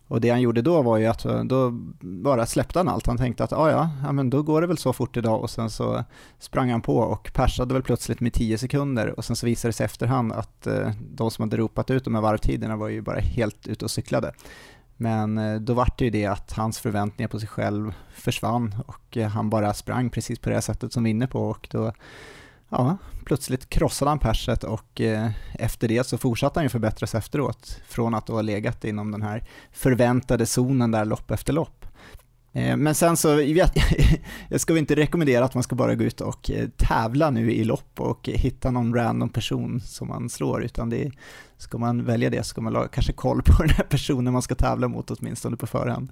Och det han gjorde då var ju att eh, då bara släppte han allt. Han tänkte att ah, ja, ja, men då går det väl så fort idag och sen så sprang han på och persade väl plötsligt med 10 sekunder och sen så visade det sig efterhand att eh, de som hade ropat ut de här varvtiderna var ju bara helt ute och cyklade. Men eh, då var det ju det att hans förväntningar på sig själv försvann och eh, han bara sprang precis på det sättet som vi är inne på och då ja, plötsligt krossade han perset och eh, efter det så fortsatte han ju förbättras efteråt från att då ha legat inom den här förväntade zonen där lopp efter lopp. Eh, men sen så, jag ska inte rekommendera att man ska bara gå ut och eh, tävla nu i lopp och hitta någon random person som man slår, utan det ska man välja det så ska man ha kanske koll på den här personen man ska tävla mot åtminstone på förhand.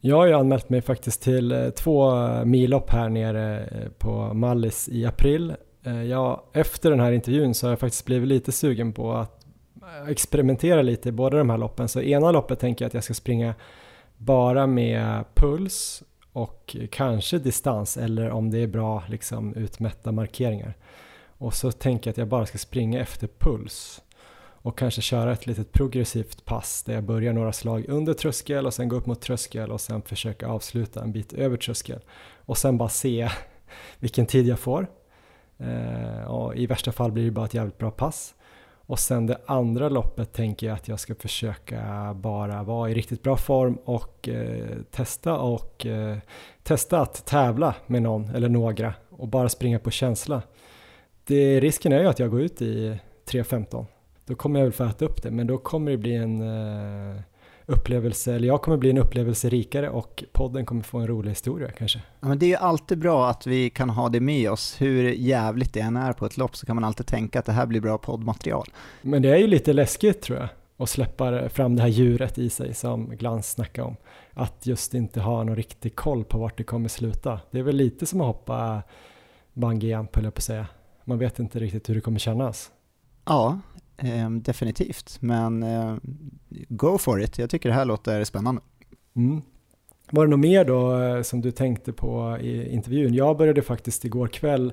Jag har ju anmält mig faktiskt till eh, två eh, millopp här nere på Mallis i april Eh, ja, efter den här intervjun så har jag faktiskt blivit lite sugen på att eh, experimentera lite i båda de här loppen. Så ena loppet tänker jag att jag ska springa bara med puls och kanske distans eller om det är bra liksom utmätta markeringar. Och så tänker jag att jag bara ska springa efter puls och kanske köra ett litet progressivt pass där jag börjar några slag under tröskel och sen gå upp mot tröskel och sen försöka avsluta en bit över tröskel och sen bara se vilken tid jag får. Eh, och I värsta fall blir det bara ett jävligt bra pass. Och sen det andra loppet tänker jag att jag ska försöka bara vara i riktigt bra form och eh, testa och eh, testa att tävla med någon eller några och bara springa på känsla. Det, risken är ju att jag går ut i 3.15. Då kommer jag väl få äta upp det men då kommer det bli en eh, upplevelse, eller jag kommer bli en upplevelse rikare och podden kommer få en rolig historia kanske. Ja, men det är ju alltid bra att vi kan ha det med oss. Hur jävligt det än är på ett lopp så kan man alltid tänka att det här blir bra poddmaterial. Men det är ju lite läskigt tror jag och släppa fram det här djuret i sig som Glans snackade om. Att just inte ha någon riktig koll på vart det kommer sluta. Det är väl lite som att hoppa bungyjump höll jag på att säga. Man vet inte riktigt hur det kommer kännas. Ja, eh, definitivt. Men eh, go for it. Jag tycker det här låter spännande. Mm. Var det något mer då eh, som du tänkte på i intervjun? Jag började faktiskt igår kväll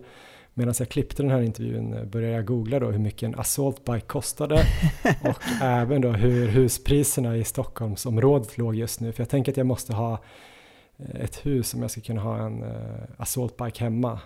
medan jag klippte den här intervjun eh, började jag googla då hur mycket en assault bike kostade och även då hur huspriserna i Stockholmsområdet låg just nu. För jag tänker att jag måste ha eh, ett hus om jag ska kunna ha en assault bike hemma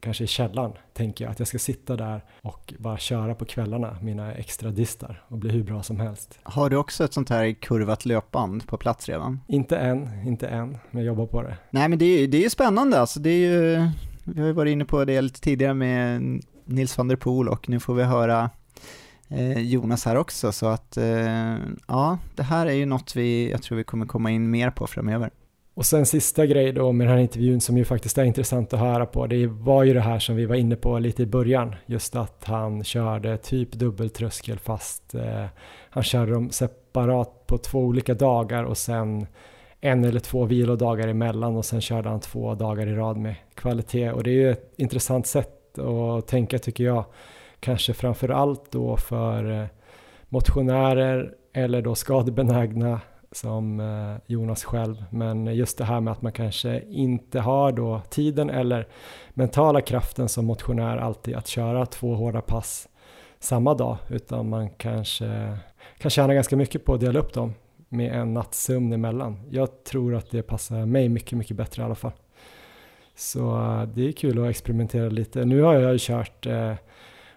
kanske i källaren, tänker jag att jag ska sitta där och bara köra på kvällarna, mina extra distar och bli hur bra som helst. Har du också ett sånt här kurvat löpband på plats redan? Inte än, inte än, men jag jobbar på det. Nej men det är, det är ju spännande alltså, det är ju, vi har ju varit inne på det lite tidigare med Nils van der Poel och nu får vi höra eh, Jonas här också, så att eh, ja, det här är ju något vi, jag tror vi kommer komma in mer på framöver. Och sen sista grej då med den här intervjun som ju faktiskt är intressant att höra på, det var ju det här som vi var inne på lite i början, just att han körde typ dubbeltröskel fast eh, han körde dem separat på två olika dagar och sen en eller två vilodagar emellan och sen körde han två dagar i rad med kvalitet. Och det är ju ett intressant sätt att tänka tycker jag, kanske framför allt då för eh, motionärer eller då skadebenägna som eh, Jonas själv. Men just det här med att man kanske inte har då tiden eller mentala kraften som motionär alltid att köra två hårda pass samma dag, utan man kanske kan tjäna ganska mycket på att dela upp dem med en natts sömn emellan. Jag tror att det passar mig mycket, mycket bättre i alla fall. Så eh, det är kul att experimentera lite. Nu har jag ju kört eh,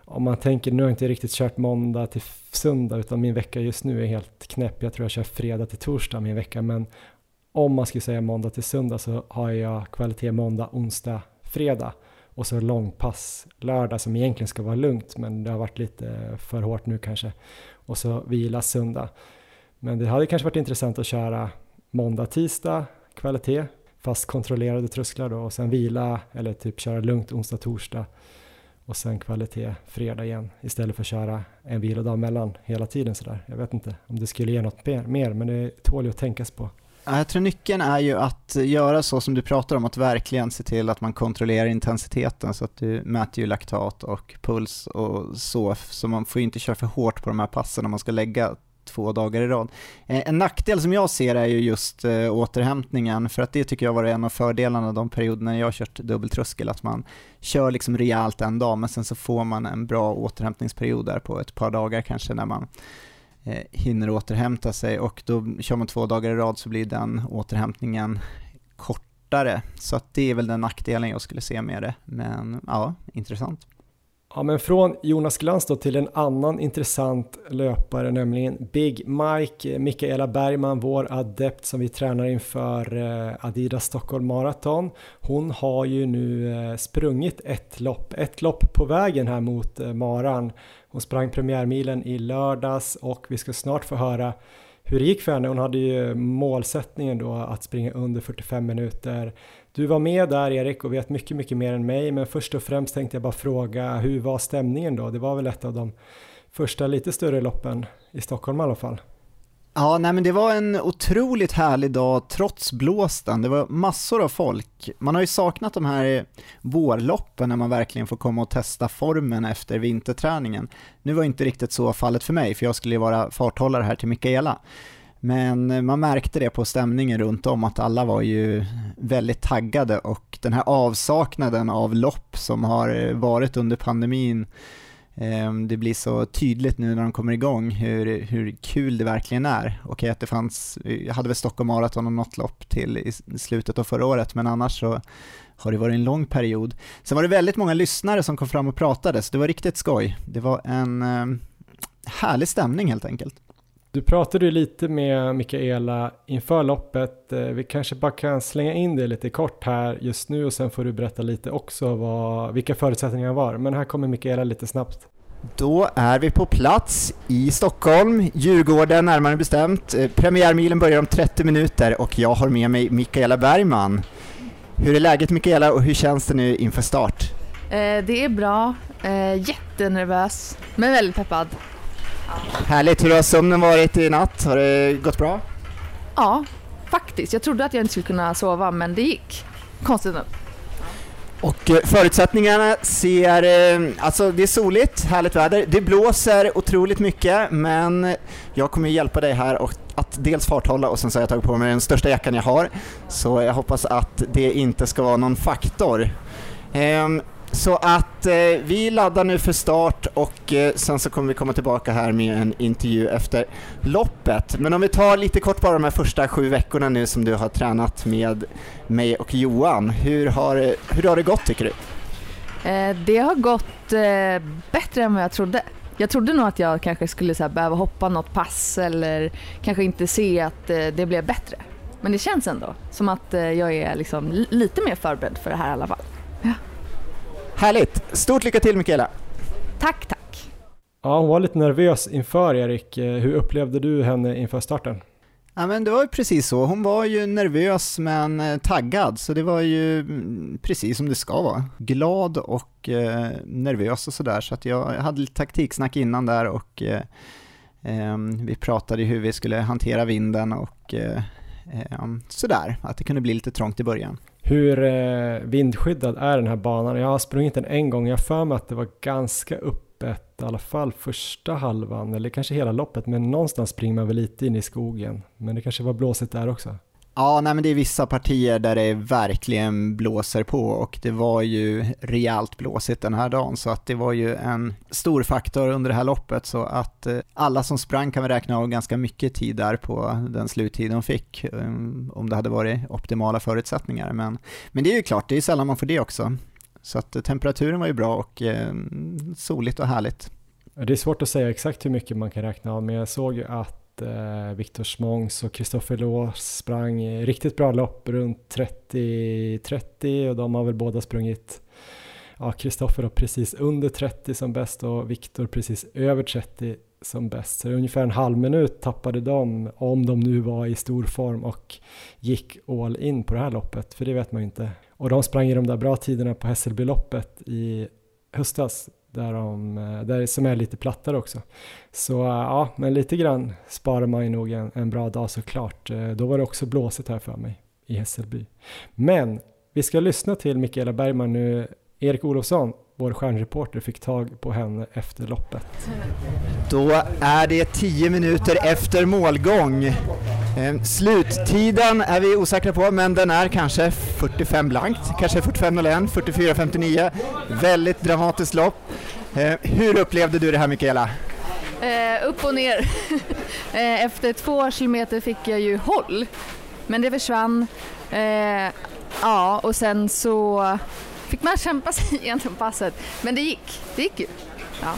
om man tänker, nu har jag inte riktigt kört måndag till söndag utan min vecka just nu är helt knäpp. Jag tror jag kör fredag till torsdag min vecka. Men om man skulle säga måndag till söndag så har jag kvalitet måndag, onsdag, fredag. Och så långpass lördag som egentligen ska vara lugnt men det har varit lite för hårt nu kanske. Och så vila söndag. Men det hade kanske varit intressant att köra måndag, tisdag, kvalitet fast kontrollerade trösklar då. Och sen vila eller typ köra lugnt onsdag, torsdag och sen kvalitet fredag igen istället för att köra en vilodag mellan hela tiden sådär. Jag vet inte om det skulle ge något mer, men det tål ju att tänkas på. Jag tror nyckeln är ju att göra så som du pratar om, att verkligen se till att man kontrollerar intensiteten så att du mäter ju laktat och puls och så, så man får ju inte köra för hårt på de här passen om man ska lägga två dagar i rad. Eh, en nackdel som jag ser är ju just eh, återhämtningen, för att det tycker jag var en av fördelarna de perioderna jag har kört dubbeltröskel, att man kör liksom rejält en dag, men sen så får man en bra återhämtningsperiod där på ett par dagar kanske när man eh, hinner återhämta sig och då kör man två dagar i rad så blir den återhämtningen kortare. Så att det är väl den nackdelen jag skulle se med det. Men ja, intressant. Ja, men från Jonas Glans då till en annan intressant löpare, nämligen Big Mike, eh, Mikaela Bergman, vår adept som vi tränar inför eh, Adidas Stockholm Marathon. Hon har ju nu eh, sprungit ett lopp, ett lopp på vägen här mot Maran. Hon sprang premiärmilen i lördags och vi ska snart få höra hur det gick för henne. Hon hade ju målsättningen då att springa under 45 minuter. Du var med där Erik och vet mycket, mycket mer än mig, men först och främst tänkte jag bara fråga hur var stämningen då? Det var väl ett av de första lite större loppen i Stockholm i alla fall. Ja, nej men det var en otroligt härlig dag trots blåsten. Det var massor av folk. Man har ju saknat de här vårloppen när man verkligen får komma och testa formen efter vinterträningen. Nu var inte riktigt så fallet för mig, för jag skulle ju vara farthållare här till Mikaela. Men man märkte det på stämningen runt om att alla var ju väldigt taggade och den här avsaknaden av lopp som har varit under pandemin Ehm, det blir så tydligt nu när de kommer igång hur, hur kul det verkligen är. Okej att det fanns, eh, jag hade väl Stockholm Marathon och något lopp till i slutet av förra året, men annars så har det varit en lång period. Sen var det väldigt många lyssnare som kom fram och pratade, så det var riktigt skoj. Det var en ehm, härlig stämning helt enkelt. Du pratade ju lite med Mikaela inför loppet. Eh, vi kanske bara kan slänga in det lite kort här just nu och sen får du berätta lite också vad, vilka förutsättningar var. Men här kommer Mikaela lite snabbt. Då är vi på plats i Stockholm, Djurgården närmare bestämt. Eh, premiärmilen börjar om 30 minuter och jag har med mig Mikaela Bergman. Hur är läget Mikaela och hur känns det nu inför start? Eh, det är bra, jättenervös men väldigt peppad. Härligt, hur har sömnen varit i natt? Har det gått bra? Ja, faktiskt. Jag trodde att jag inte skulle kunna sova men det gick. Konstigt nog. Och eh, förutsättningarna ser, eh, alltså det är soligt, härligt väder. Det blåser otroligt mycket men jag kommer hjälpa dig här och att dels farthålla och sen så har jag tagit på mig den största jackan jag har. Så jag hoppas att det inte ska vara någon faktor. Så att eh, vi laddar nu för start och eh, sen så kommer vi komma tillbaka här med en intervju efter loppet. Men om vi tar lite kort bara de här första sju veckorna nu som du har tränat med mig och Johan. Hur har, hur har det gått tycker du? Eh, det har gått eh, bättre än vad jag trodde. Jag trodde nog att jag kanske skulle så här, behöva hoppa något pass eller kanske inte se att eh, det blev bättre. Men det känns ändå som att eh, jag är liksom lite mer förberedd för det här i alla fall. Härligt! Stort lycka till Mikaela! Tack, tack! Ja, hon var lite nervös inför Erik. Eh, hur upplevde du henne inför starten? Ja men det var ju precis så, hon var ju nervös men eh, taggad så det var ju mm, precis som det ska vara. Glad och eh, nervös och sådär så att jag hade lite taktiksnack innan där och eh, eh, vi pratade hur vi skulle hantera vinden och eh, sådär, att det kunde bli lite trångt i början. Hur eh, vindskyddad är den här banan? Jag har sprungit den en gång, jag har för mig att det var ganska öppet i alla fall första halvan eller kanske hela loppet men någonstans springer man väl lite in i skogen. Men det kanske var blåsigt där också. Ja, nej men det är vissa partier där det verkligen blåser på och det var ju rejält blåsigt den här dagen så att det var ju en stor faktor under det här loppet så att eh, alla som sprang kan vi räkna av ganska mycket tid där på den sluttid de fick eh, om det hade varit optimala förutsättningar. Men, men det är ju klart, det är sällan man får det också. Så att eh, temperaturen var ju bra och soligt och härligt. Det är svårt att säga exakt hur mycket man kan räkna av men jag såg ju att eh, Viktor Smångs och Kristoffer Lås sprang riktigt bra lopp runt 30-30 och de har väl båda sprungit ja, Kristoffer precis under 30 som bäst och Viktor precis över 30 som bäst. Så ungefär en halv minut tappade de om de nu var i stor form och gick all in på det här loppet, för det vet man ju inte. Och de sprang i de där bra tiderna på Hässelbyloppet i höstas där, de, eh, där som är lite plattare också. Så eh, ja, men lite grann sparar man ju nog en, en bra dag såklart. Eh, då var det också blåsigt här för mig i Hässelby. Men vi ska lyssna till Mikaela Bergman nu. Erik Olofsson, vår stjärnreporter, fick tag på henne efter loppet. Då är det tio minuter efter målgång. Ehm, sluttiden är vi osäkra på, men den är kanske 45 blankt, kanske 45.01, 44.59. Väldigt dramatiskt lopp. Ehm, hur upplevde du det här Mikaela? Eh, upp och ner. Eh, efter två kilometer fick jag ju håll, men det försvann. Eh, ja, och sen så fick man kämpa sig igenom passet, men det gick. Det gick ju. Ja.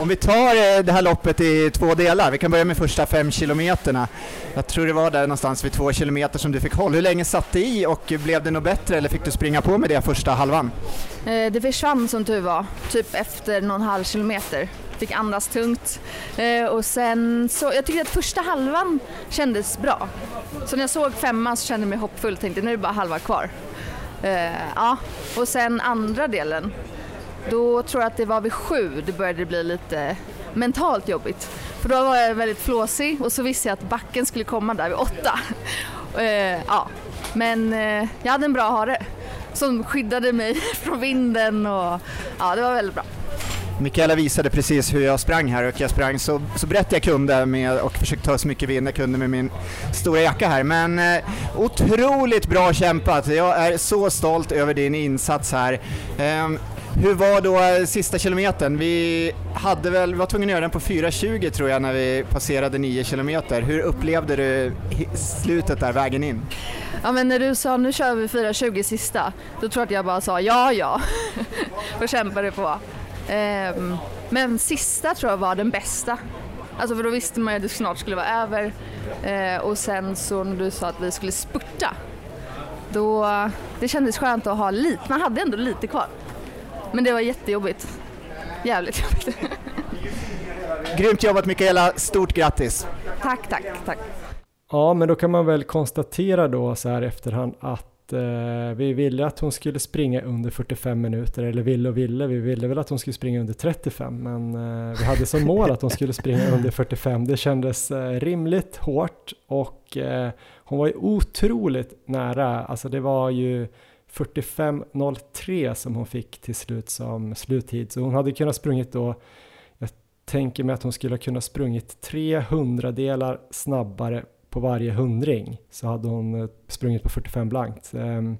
Om vi tar eh, det här loppet i två delar, vi kan börja med första fem kilometerna. Jag tror det var där någonstans vid två kilometer som du fick håll. Hur länge satt det i och blev det något bättre eller fick du springa på med det första halvan? Eh, det försvann som tur var, typ efter någon halv kilometer. Fick andas tungt. Eh, och sen så, jag tyckte att första halvan kändes bra. Så när jag såg femman så kände jag mig hoppfull och tänkte nu är det bara halva kvar. Ja, och sen andra delen då tror jag att det var vid sju det började bli lite mentalt jobbigt. För då var jag väldigt flåsig och så visste jag att backen skulle komma där vid åtta. Eh, ja. Men eh, jag hade en bra hare som skyddade mig från vinden och ja, det var väldigt bra. Mikaela visade precis hur jag sprang här och jag sprang så, så brett jag kunde med, och försökte ta så mycket vind jag kunde med min stora jacka här. Men eh, otroligt bra kämpat. Jag är så stolt över din insats här. Eh, hur var då eh, sista kilometern? Vi hade väl, vi var tvungna att göra den på 4.20 tror jag när vi passerade 9 kilometer. Hur upplevde du slutet där, vägen in? Ja men när du sa nu kör vi 4.20 sista, då tror jag att jag bara sa ja ja och kämpade på. Um, men sista tror jag var den bästa. Alltså för då visste man ju att det snart skulle vara över. Uh, och sen så när du sa att vi skulle spurta, då det kändes skönt att ha lite, man hade ändå lite kvar. Men det var jättejobbigt. Jävligt jobbigt. Grymt jobbat Mikaela, stort grattis! Tack, tack, tack. Ja, men då kan man väl konstatera då så här efterhand att eh, vi ville att hon skulle springa under 45 minuter, eller ville och ville, vi ville väl att hon skulle springa under 35, men eh, vi hade som mål att hon skulle springa under 45. Det kändes eh, rimligt hårt och eh, hon var ju otroligt nära, alltså det var ju 45.03 som hon fick till slut som sluttid. Så hon hade kunnat sprungit då, jag tänker mig att hon skulle ha kunnat sprungit 300 delar snabbare på varje hundring. Så hade hon eh, sprungit på 45 blankt. Ehm,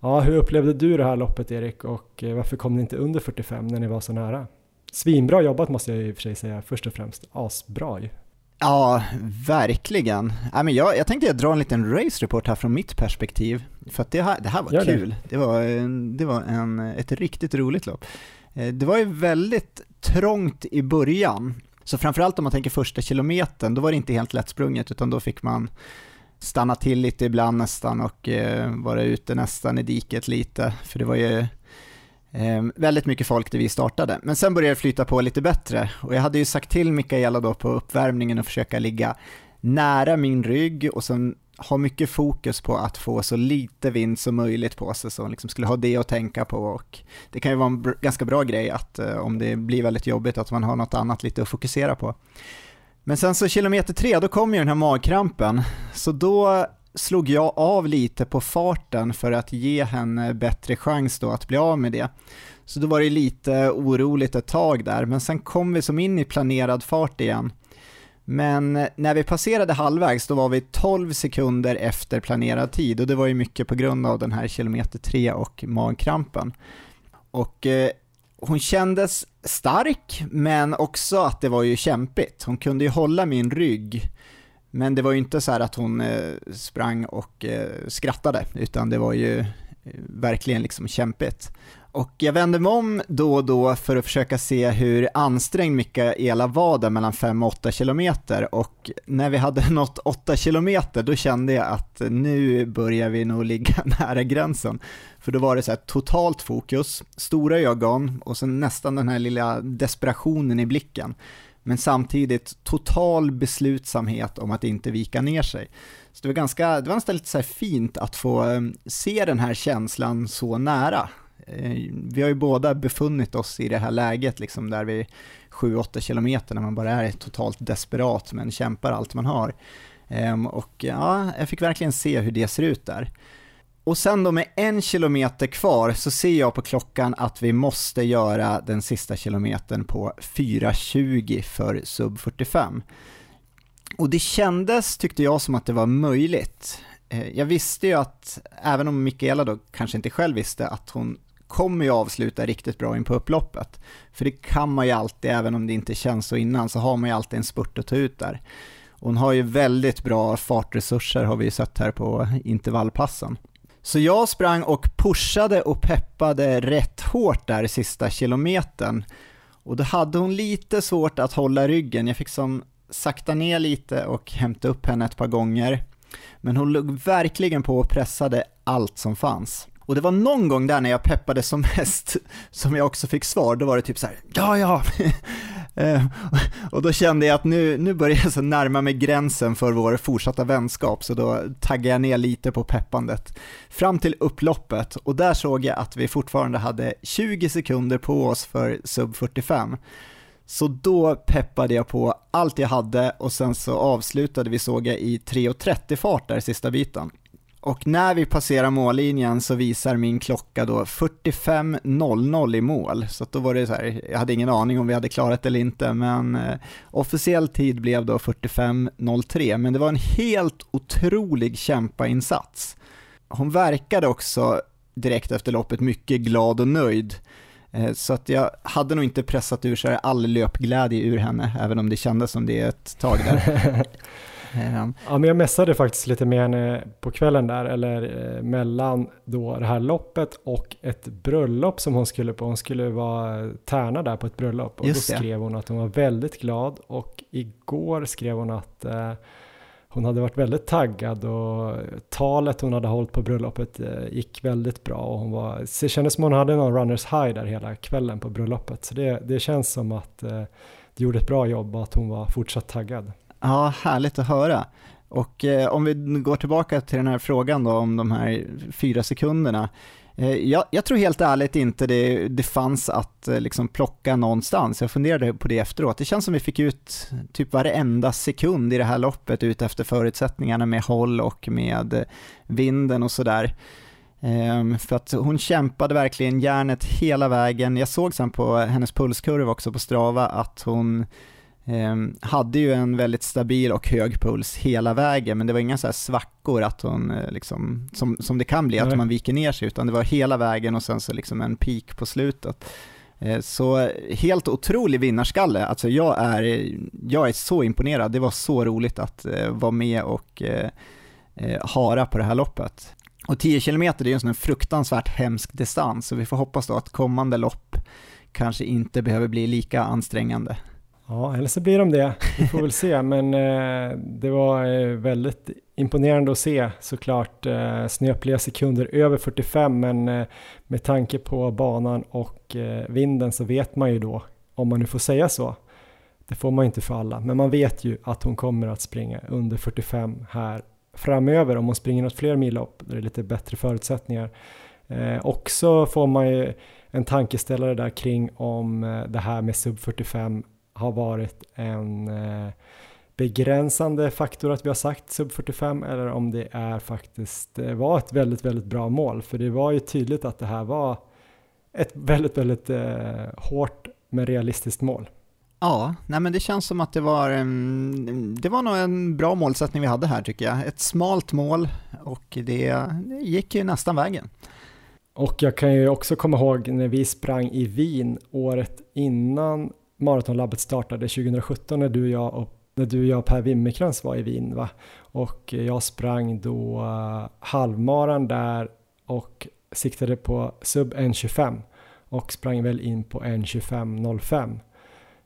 ja, hur upplevde du det här loppet Erik och eh, varför kom ni inte under 45 när ni var så nära? Svinbra jobbat måste jag i och för sig säga först och främst. Asbra ju. Ja, verkligen. Ja, men jag, jag tänkte jag dra en liten race-report här från mitt perspektiv, för att det här, det här var Gör kul. Det, det var, det var en, ett riktigt roligt lopp. Eh, det var ju väldigt trångt i början, så framförallt om man tänker första kilometern, då var det inte helt lättsprunget, utan då fick man stanna till lite ibland nästan och eh, vara ute nästan i diket lite, för det var ju Eh, Ehm, väldigt mycket folk där vi startade, men sen började det flyta på lite bättre. Och jag hade ju sagt till Mikaela då på uppvärmningen att försöka ligga nära min rygg och sen ha mycket fokus på att få så lite vind som möjligt på sig, så hon liksom skulle ha det att tänka på. Och det kan ju vara en br ganska bra grej att eh, om det blir väldigt jobbigt att man har något annat lite att fokusera på. Men sen så kilometer tre, då kom ju den här magkrampen, så då slog jag av lite på farten för att ge henne bättre chans då att bli av med det. Så då var det lite oroligt ett tag där, men sen kom vi som in i planerad fart igen. Men när vi passerade halvvägs då var vi 12 sekunder efter planerad tid och det var ju mycket på grund av den här kilometer 3 och magkrampen. Och eh, hon kändes stark men också att det var ju kämpigt. Hon kunde ju hålla min rygg men det var ju inte så att hon eh, sprang och eh, skrattade, utan det var ju eh, verkligen liksom kämpigt. Och jag vände mig om då och då för att försöka se hur ansträngd Mikaela var där mellan 5 och 8 kilometer och när vi hade nått 8 kilometer då kände jag att nu börjar vi nog ligga nära gränsen. För då var det så här totalt fokus, stora ögon och sen nästan den här lilla desperationen i blicken men samtidigt total beslutsamhet om att inte vika ner sig. Så det var, ganska, det var nästan lite så fint att få eh, se den här känslan så nära. Eh, vi har ju båda befunnit oss i det här läget, liksom där vi 7-8 kilometer när man bara är totalt desperat men kämpar allt man har. Ehm, och ja, jag fick verkligen se hur det ser ut där. Och sen då med en kilometer kvar så ser jag på klockan att vi måste göra den sista kilometern på 4.20 för sub 45. Och det kändes, tyckte jag, som att det var möjligt. Eh, jag visste ju att, även om Mikaela då kanske inte själv visste, att hon kommer ju avsluta riktigt bra in på upploppet. För det kan man ju alltid, även om det inte känns så innan, så har man ju alltid en spurt att ta ut där. Hon har ju väldigt bra fartresurser har vi ju sett här på intervallpassen. Så jag sprang och pushade och peppade rätt hårt där sista kilometern. Och då hade hon lite svårt att hålla ryggen. Jag fick som sakta ner lite och hämta upp henne ett par gånger. Men hon låg verkligen på och pressade allt som fanns. Och det var någon gång där när jag peppade som mest som jag också fick svar, då var det typ så här, ja ja. Eh, och då kände jag att nu, nu börjar jag så närma mig gränsen för vår fortsatta vänskap, så då taggade jag ner lite på peppandet. Fram till upploppet, och där såg jag att vi fortfarande hade 20 sekunder på oss för sub 45. Så då peppade jag på allt jag hade och sen så avslutade vi såg jag i 3.30 fart där sista biten. Och när vi passerar mållinjen så visar min klocka då 45.00 i mål. Så då var det så här, jag hade ingen aning om vi hade klarat det eller inte, men eh, officiell tid blev då 45.03. Men det var en helt otrolig kämpainsats. Hon verkade också direkt efter loppet mycket glad och nöjd. Eh, så att jag hade nog inte pressat ur sig all löpglädje ur henne, även om det kändes som det ett tag där. Ehm. Ja, men jag mässade faktiskt lite med henne på kvällen där, eller eh, mellan då det här loppet och ett bröllop som hon skulle på. Hon skulle vara tärna där på ett bröllop och Just då skrev hon att hon var väldigt glad och igår skrev hon att eh, hon hade varit väldigt taggad och talet hon hade hållit på bröllopet eh, gick väldigt bra och hon var, det kändes som hon hade någon runners high där hela kvällen på bröllopet. Så det, det känns som att eh, det gjorde ett bra jobb och att hon var fortsatt taggad. Ja, härligt att höra. Och eh, om vi går tillbaka till den här frågan då om de här fyra sekunderna. Eh, jag, jag, tror helt ärligt inte det, det fanns att eh, liksom plocka någonstans. Jag funderade på det efteråt. Det känns som vi fick ut typ varenda sekund i det här loppet ut efter förutsättningarna med håll och med vinden och sådär. Ehm, för att hon kämpade verkligen järnet hela vägen. Jag såg sen på hennes pulskurva också på Strava att hon hade ju en väldigt stabil och hög puls hela vägen, men det var inga så svackor att hon, uh, liksom, som, som det kan bli, Nej. att man viker ner sig, utan det var hela vägen och sen så liksom en peak på slutet. Uh, så helt otrolig vinnarskalle, alltså jag är, jag är så imponerad, det var så roligt att uh, vara med och hara på det här loppet. Och 10 km är ju en sån fruktansvärt hemsk distans, så vi får hoppas då att kommande lopp kanske inte behöver bli lika ansträngande. Ja, eller så blir de det. Vi får väl se. Men eh, det var eh, väldigt imponerande att se såklart eh, snöpliga sekunder över 45. Men eh, med tanke på banan och eh, vinden så vet man ju då, om man nu får säga så, det får man inte för alla, men man vet ju att hon kommer att springa under 45 här framöver om hon springer något fler millopp där det är lite bättre förutsättningar. Eh, också får man ju en tankeställare där kring om eh, det här med sub 45 har varit en eh, begränsande faktor att vi har sagt sub 45 eller om det är faktiskt det var ett väldigt, väldigt bra mål. För det var ju tydligt att det här var ett väldigt, väldigt eh, hårt men realistiskt mål. Ja, nej men det känns som att det var, det var nog en bra målsättning vi hade här tycker jag. Ett smalt mål och det, det gick ju nästan vägen. Och jag kan ju också komma ihåg när vi sprang i Wien året innan Maratonlabbet startade 2017 när du och jag och, när du och jag Per Wimmerkrans var i Wien va? och jag sprang då uh, halvmaran där och siktade på sub 1.25 och sprang väl in på 1.25.05.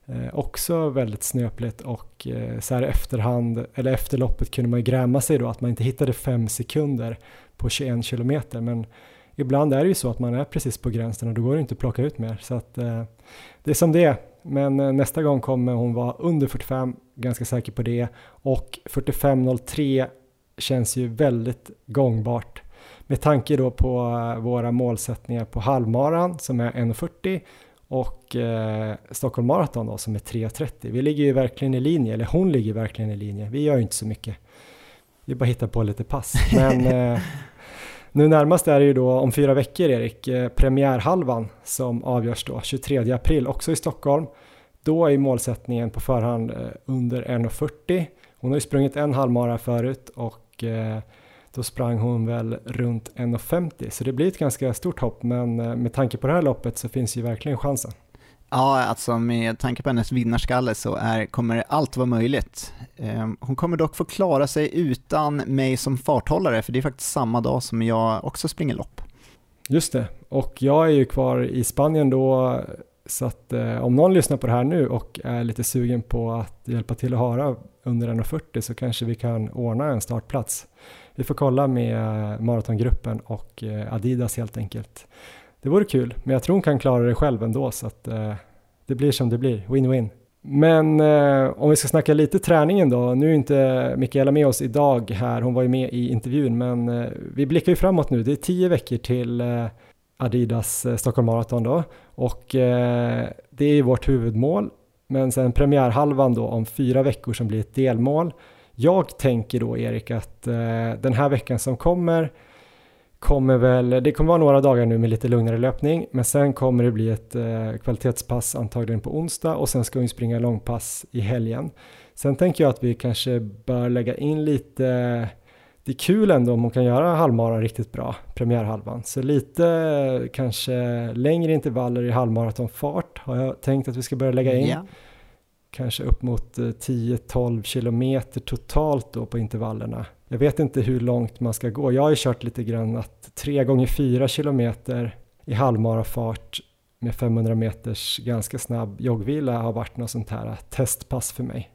Eh, också väldigt snöpligt och eh, så här efterhand, eller efter loppet kunde man ju gräma sig då att man inte hittade fem sekunder på 21 kilometer men ibland är det ju så att man är precis på gränsen och då går det inte att plocka ut mer så att eh, det är som det är men eh, nästa gång kommer hon vara under 45, ganska säker på det. Och 45.03 känns ju väldigt gångbart. Med tanke då på eh, våra målsättningar på halvmaran som är 1.40 och eh, Stockholm Marathon då som är 3.30. Vi ligger ju verkligen i linje, eller hon ligger verkligen i linje. Vi gör ju inte så mycket. Vi bara hittar på lite pass. Men eh, nu närmast är det ju då om fyra veckor Erik, eh, premiärhalvan som avgörs då 23 april också i Stockholm. Då är målsättningen på förhand eh, under 1.40. Hon har ju sprungit en halvmara förut och eh, Då sprang hon väl runt 1,50 så det blir ett ganska stort hopp men med tanke på det här loppet så finns ju verkligen chansen. Ja, alltså med tanke på hennes vinnarskalle så är, kommer allt vara möjligt. Ehm, hon kommer dock få klara sig utan mig som farthållare, för det är faktiskt samma dag som jag också springer lopp. Just det, och jag är ju kvar i Spanien då, så att eh, om någon lyssnar på det här nu och är lite sugen på att hjälpa till att höra under 1.40 så kanske vi kan ordna en startplats. Vi får kolla med maratongruppen och eh, Adidas helt enkelt. Det vore kul, men jag tror hon kan klara det själv ändå så att eh, det blir som det blir, win-win. Men eh, om vi ska snacka lite träningen då, nu är inte Mikaela med oss idag här, hon var ju med i intervjun, men eh, vi blickar ju framåt nu, det är tio veckor till eh, Adidas eh, Stockholm Marathon då. Och eh, det är ju vårt huvudmål, men sen premiärhalvan då om fyra veckor som blir ett delmål. Jag tänker då Erik att eh, den här veckan som kommer kommer väl, det kommer vara några dagar nu med lite lugnare löpning, men sen kommer det bli ett eh, kvalitetspass antagligen på onsdag och sen ska vi springa långpass i helgen. Sen tänker jag att vi kanske bör lägga in lite, det är kul ändå om hon kan göra halvmara riktigt bra, premiärhalvan. Så lite kanske längre intervaller i halvmaratonfart har jag tänkt att vi ska börja lägga in. Yeah. Kanske upp mot 10-12 eh, kilometer totalt då på intervallerna. Jag vet inte hur långt man ska gå. Jag har ju kört lite grann att 3 gånger 4 kilometer i halvmarafart med 500 meters ganska snabb joggvila har varit något sånt här testpass för mig.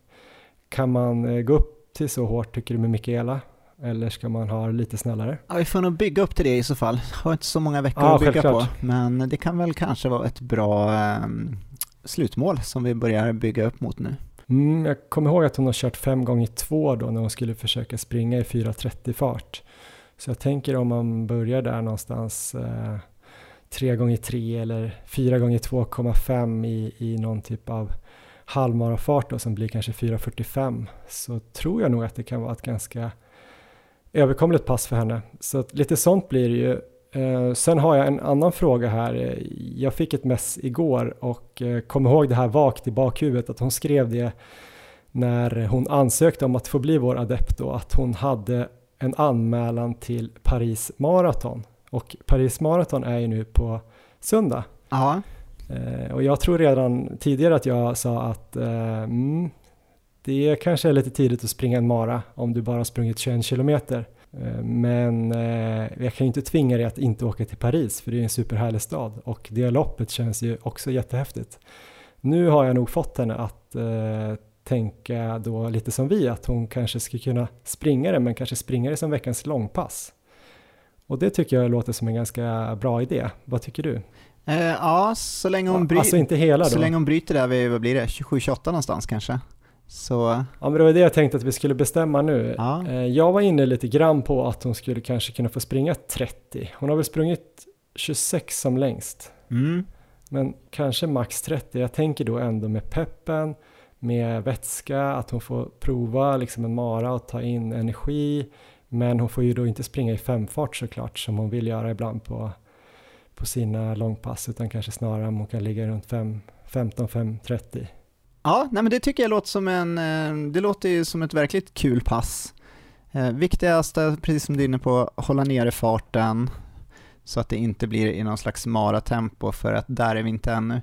Kan man eh, gå upp till så hårt tycker du med Mikaela? Eller ska man ha lite snällare? Ja, vi får nog bygga upp till det i så fall. Har inte så många veckor ja, att bygga självklart. på. Men det kan väl kanske vara ett bra eh, slutmål som vi börjar bygga upp mot nu. Mm, jag kommer ihåg att hon har kört 5 gånger 2 då när hon skulle försöka springa i 4.30 fart. Så jag tänker om man börjar där någonstans eh, 3 gånger 3 eller 4 gånger 2,5 i, i någon typ av halvmarafart då som blir kanske 4.45 så tror jag nog att det kan vara ett ganska överkomligt pass för henne. Så lite sånt blir det ju. Eh, sen har jag en annan fråga här. Jag fick ett mess igår och eh, kom ihåg det här vagt i bakhuvudet att hon skrev det när hon ansökte om att få bli vår adept då, att hon hade en anmälan till Paris Marathon. Och Paris Marathon är ju nu på söndag. Ja. Eh, och jag tror redan tidigare att jag sa att mm, det kanske är lite tidigt att springa en mara om du bara sprungit 21 kilometer. Eh, men eh, jag kan ju inte tvinga dig att inte åka till Paris för det är en superhärlig stad och det loppet känns ju också jättehäftigt. Nu har jag nog fått henne att eh, tänka då lite som vi att hon kanske skulle kunna springa det men kanske springa det som veckans långpass. Och det tycker jag låter som en ganska bra idé. Vad tycker du? Eh, ja, så länge hon, bry alltså inte hela då. så länge hon bryter där vid, vad blir det, 27-28 någonstans kanske? Så... Ja men det var det jag tänkte att vi skulle bestämma nu. Ja. Eh, jag var inne lite grann på att hon skulle kanske kunna få springa 30. Hon har väl sprungit 26 som längst. Mm. Men kanske max 30. Jag tänker då ändå med peppen, med vätska, att hon får prova liksom en mara och ta in energi. Men hon får ju då inte springa i femfart såklart som hon vill göra ibland på, på sina långpass utan kanske snarare om hon kan ligga runt 15-5.30. Ja, nej men det tycker jag låter som en, eh, det låter ju som ett verkligt kul pass. Eh, viktigaste, precis som du är inne på, hålla nere farten så att det inte blir i någon slags maratempo för att där är vi inte ännu.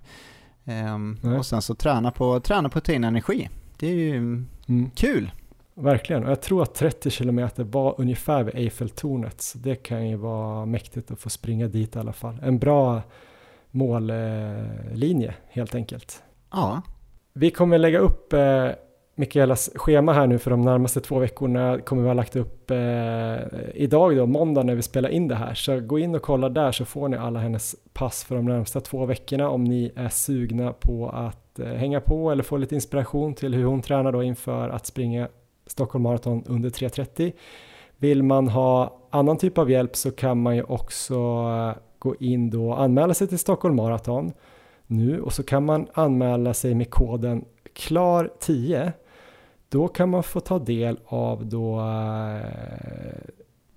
Eh, och sen så träna på, träna på att ta in energi. Det är ju mm. kul. Verkligen, och jag tror att 30 km var ungefär vid Eiffeltornet, så det kan ju vara mäktigt att få springa dit i alla fall. En bra mållinje helt enkelt. Ja, vi kommer lägga upp eh, Mikaelas schema här nu för de närmaste två veckorna kommer vi ha lagt upp eh, idag då, måndag när vi spelar in det här. Så gå in och kolla där så får ni alla hennes pass för de närmaste två veckorna om ni är sugna på att eh, hänga på eller få lite inspiration till hur hon tränar då inför att springa Stockholm Marathon under 3.30. Vill man ha annan typ av hjälp så kan man ju också eh, gå in då och anmäla sig till Stockholm Marathon nu och så kan man anmäla sig med koden KLAR10. Då kan man få ta del av då eh,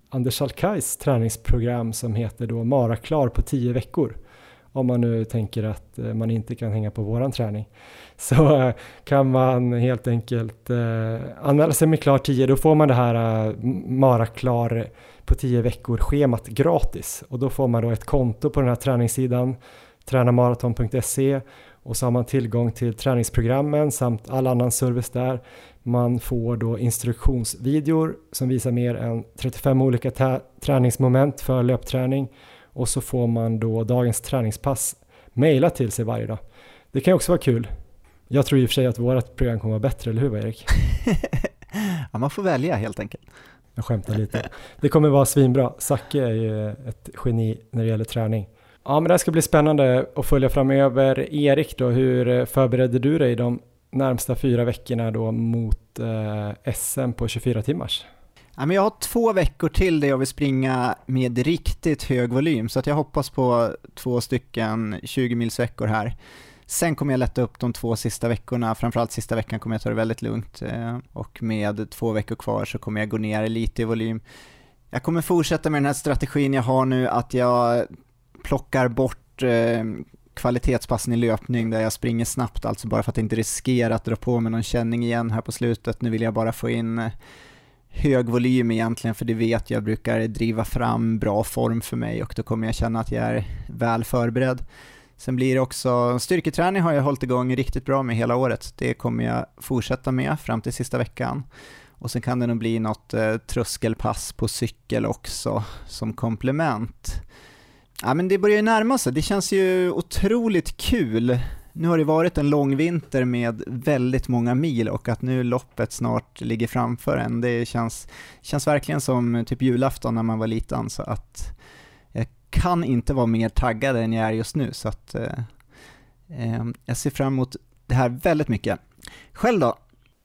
Anders Alkais träningsprogram som heter då Mara Klar på 10 veckor. om man nu tänker att eh, man inte kan hänga på våran träning, så eh, kan man helt enkelt eh, anmäla sig med klar 10. Då får man det här eh, Mara klar på 10 veckor schemat gratis och då får man då ett konto på den här träningssidan tränarmaraton.se och så har man tillgång till träningsprogrammen samt all annan service där. Man får då instruktionsvideor som visar mer än 35 olika träningsmoment för löpträning och så får man då dagens träningspass mejlat till sig varje dag. Det kan också vara kul. Jag tror i och för sig att vårt program kommer vara bättre, eller hur Erik? ja, man får välja helt enkelt. Jag skämtar lite. Det kommer vara svinbra. Zacke är ju ett geni när det gäller träning. Ja, men det här ska bli spännande att följa framöver. Erik då, hur eh, förberedde du dig de närmsta fyra veckorna då mot eh, SM på 24 timmars? Ja, men jag har två veckor till där jag vill springa med riktigt hög volym, så att jag hoppas på två stycken 20 mils veckor här. Sen kommer jag lätta upp de två sista veckorna, framförallt sista veckan kommer jag ta det väldigt lugnt eh, och med två veckor kvar så kommer jag gå ner lite i volym. Jag kommer fortsätta med den här strategin jag har nu, att jag plockar bort eh, kvalitetspassen i löpning där jag springer snabbt, alltså bara för att inte riskera att dra på mig någon känning igen här på slutet. Nu vill jag bara få in eh, hög volym egentligen, för det vet jag brukar driva fram bra form för mig och då kommer jag känna att jag är väl förberedd. Sen blir det också, styrketräning har jag hållit igång riktigt bra med hela året. Det kommer jag fortsätta med fram till sista veckan. Och sen kan det nog bli något eh, tröskelpass på cykel också som komplement. Ja men det börjar ju närma sig, det känns ju otroligt kul. Nu har det varit en lång vinter med väldigt många mil och att nu loppet snart ligger framför en, det känns, känns verkligen som typ julafton när man var liten så att jag kan inte vara mer taggad än jag är just nu så att eh, eh jag ser fram emot det här väldigt mycket. Själv då?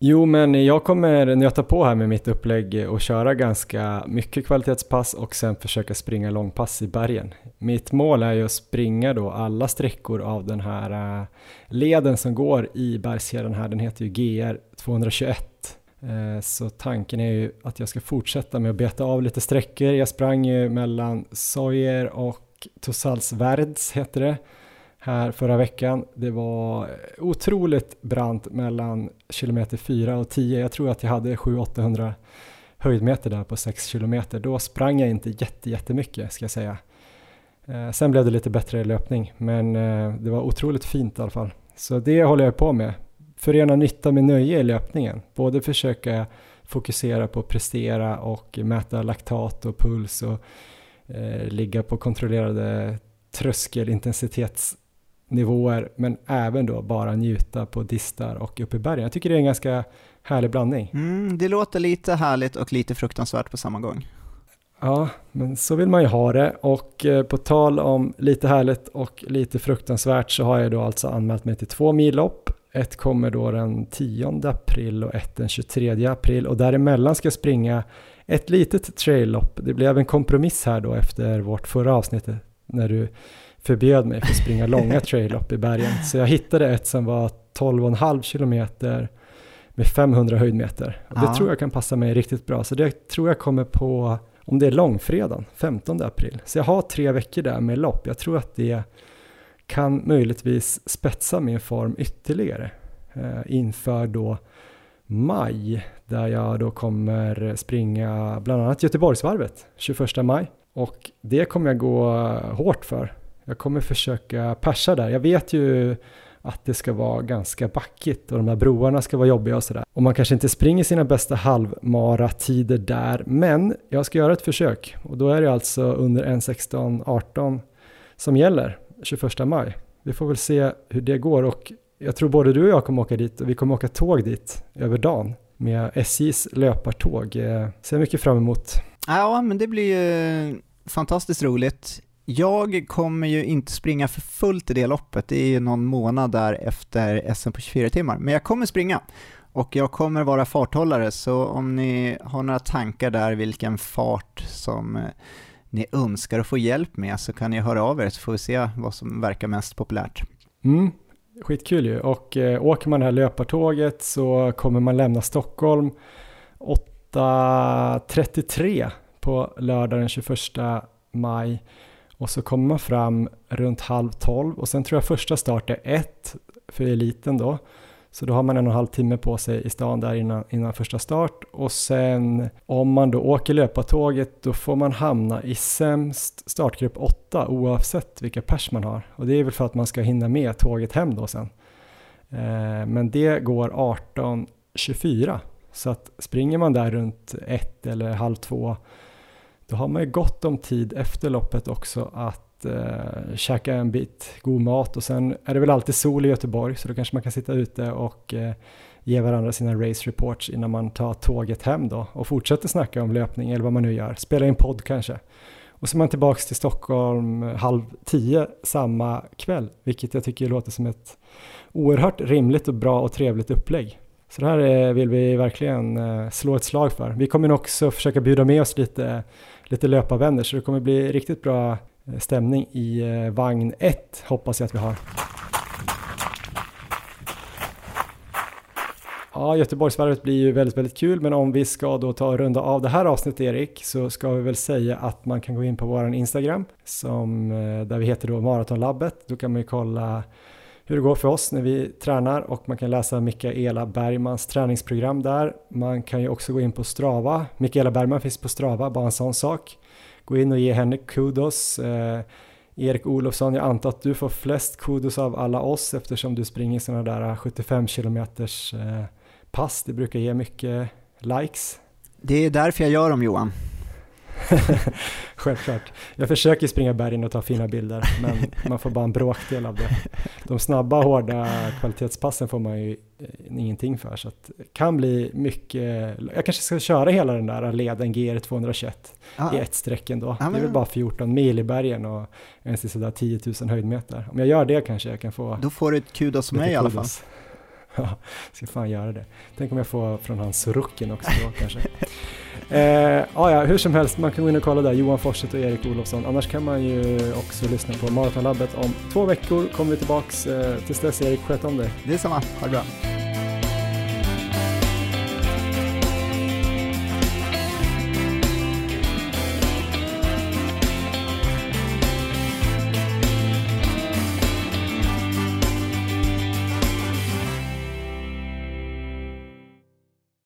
Jo, men jag kommer nöta på här med mitt upplägg och köra ganska mycket kvalitetspass och sen försöka springa långpass i bergen. Mitt mål är ju att springa då alla sträckor av den här eh, leden som går i bergskedjan här, den heter ju GR 221. Eh, så tanken är ju att jag ska fortsätta med att beta av lite sträckor. Jag sprang ju mellan Sojer och Tosalsverds heter det här förra veckan. Det var otroligt brant mellan kilometer 4 och 10. Jag tror att jag hade 700-800 höjdmeter där på 6 kilometer. Då sprang jag inte jätte, jättemycket ska jag säga. Eh, sen blev det lite bättre löpning, men eh, det var otroligt fint i alla fall. Så det håller jag på med. Förena nytta med nöje i löpningen. Både försöka fokusera på att prestera och mäta laktat och puls och eh, ligga på kontrollerade tröskelintensitets nivåer men även då bara njuta på distar och uppe i bergen. Jag tycker det är en ganska härlig blandning. Mm, det låter lite härligt och lite fruktansvärt på samma gång. Ja, men så vill man ju ha det och eh, på tal om lite härligt och lite fruktansvärt så har jag då alltså anmält mig till två millopp. Ett kommer då den 10 april och ett den 23 april och däremellan ska jag springa ett litet traillopp. Det blev en kompromiss här då efter vårt förra avsnitt när du förbjöd mig för att springa långa traillopp i bergen. Så jag hittade ett som var 12,5 kilometer med 500 höjdmeter. Och det ja. tror jag kan passa mig riktigt bra. Så det tror jag kommer på, om det är långfredagen, 15 april. Så jag har tre veckor där med lopp. Jag tror att det kan möjligtvis spetsa min form ytterligare eh, inför då maj där jag då kommer springa bland annat Göteborgsvarvet 21 maj och det kommer jag gå hårt för jag kommer försöka persa där. Jag vet ju att det ska vara ganska backigt och de här broarna ska vara jobbiga och sådär. Och man kanske inte springer sina bästa halvmara-tider där, men jag ska göra ett försök. Och då är det alltså under 1.16.18 som gäller 21 maj. Vi får väl se hur det går och jag tror både du och jag kommer åka dit och vi kommer åka tåg dit över dagen med SJs löpartåg. Eh, ser mycket fram emot. Ja, men det blir ju fantastiskt roligt. Jag kommer ju inte springa för fullt i det loppet, det är ju någon månad där efter SM på 24 timmar, men jag kommer springa. Och jag kommer vara farthållare, så om ni har några tankar där vilken fart som eh, ni önskar att få hjälp med så kan ni höra av er så får vi se vad som verkar mest populärt. Mm, skitkul ju. Och eh, åker man det här löpartåget så kommer man lämna Stockholm 8.33 på lördag den 21 maj. Och så kommer man fram runt halv tolv och sen tror jag första start är ett för eliten då. Så då har man en och en halv timme på sig i stan där innan, innan första start och sen om man då åker löpartåget då får man hamna i sämst startgrupp 8 oavsett vilka pers man har. Och det är väl för att man ska hinna med tåget hem då sen. Eh, men det går 18.24 så att springer man där runt ett eller halv två då har man ju gott om tid efter loppet också att eh, käka en bit god mat och sen är det väl alltid sol i Göteborg så då kanske man kan sitta ute och eh, ge varandra sina race reports innan man tar tåget hem då och fortsätter snacka om löpning eller vad man nu gör, spela in podd kanske. Och så är man tillbaks till Stockholm halv tio samma kväll, vilket jag tycker låter som ett oerhört rimligt och bra och trevligt upplägg. Så det här eh, vill vi verkligen eh, slå ett slag för. Vi kommer också försöka bjuda med oss lite, lite löparvänner så det kommer bli riktigt bra eh, stämning i eh, vagn 1 hoppas jag att vi har. Ja, Göteborgsvarvet blir ju väldigt, väldigt kul, men om vi ska då ta och runda av det här avsnittet Erik, så ska vi väl säga att man kan gå in på vår Instagram, som, eh, där vi heter då Maratonlabbet. Då kan man ju kolla hur det går för oss när vi tränar och man kan läsa Mikaela Bergmans träningsprogram där. Man kan ju också gå in på Strava. Mikaela Bergman finns på Strava, bara en sån sak. Gå in och ge henne kudos. Eh, Erik Olofsson, jag antar att du får flest kudos av alla oss eftersom du springer sådana där 75 km eh, pass. Det brukar ge mycket likes. Det är därför jag gör dem Johan. Självklart. Jag försöker springa bergen och ta fina bilder, men man får bara en bråkdel av det. De snabba, hårda kvalitetspassen får man ju eh, ingenting för, så det kan bli mycket. Jag kanske ska köra hela den där leden GR 221 ah. i ett streck ändå. Ah, det är väl bara 14 mil i bergen och en sådär 10 000 höjdmeter. Om jag gör det kanske jag kan få... Då får du ett kudos mig i alla fall. Ja, ska fan göra det. Tänk om jag får från hans Surukin också då kanske. Eh, ah, ja, hur som helst, man kan gå in och kolla där, Johan Forsett och Erik Olofsson. Annars kan man ju också lyssna på Maratonlabbet om två veckor kommer vi tillbaks. Eh, tills dess Erik, sköt om dig. Det ha det bra.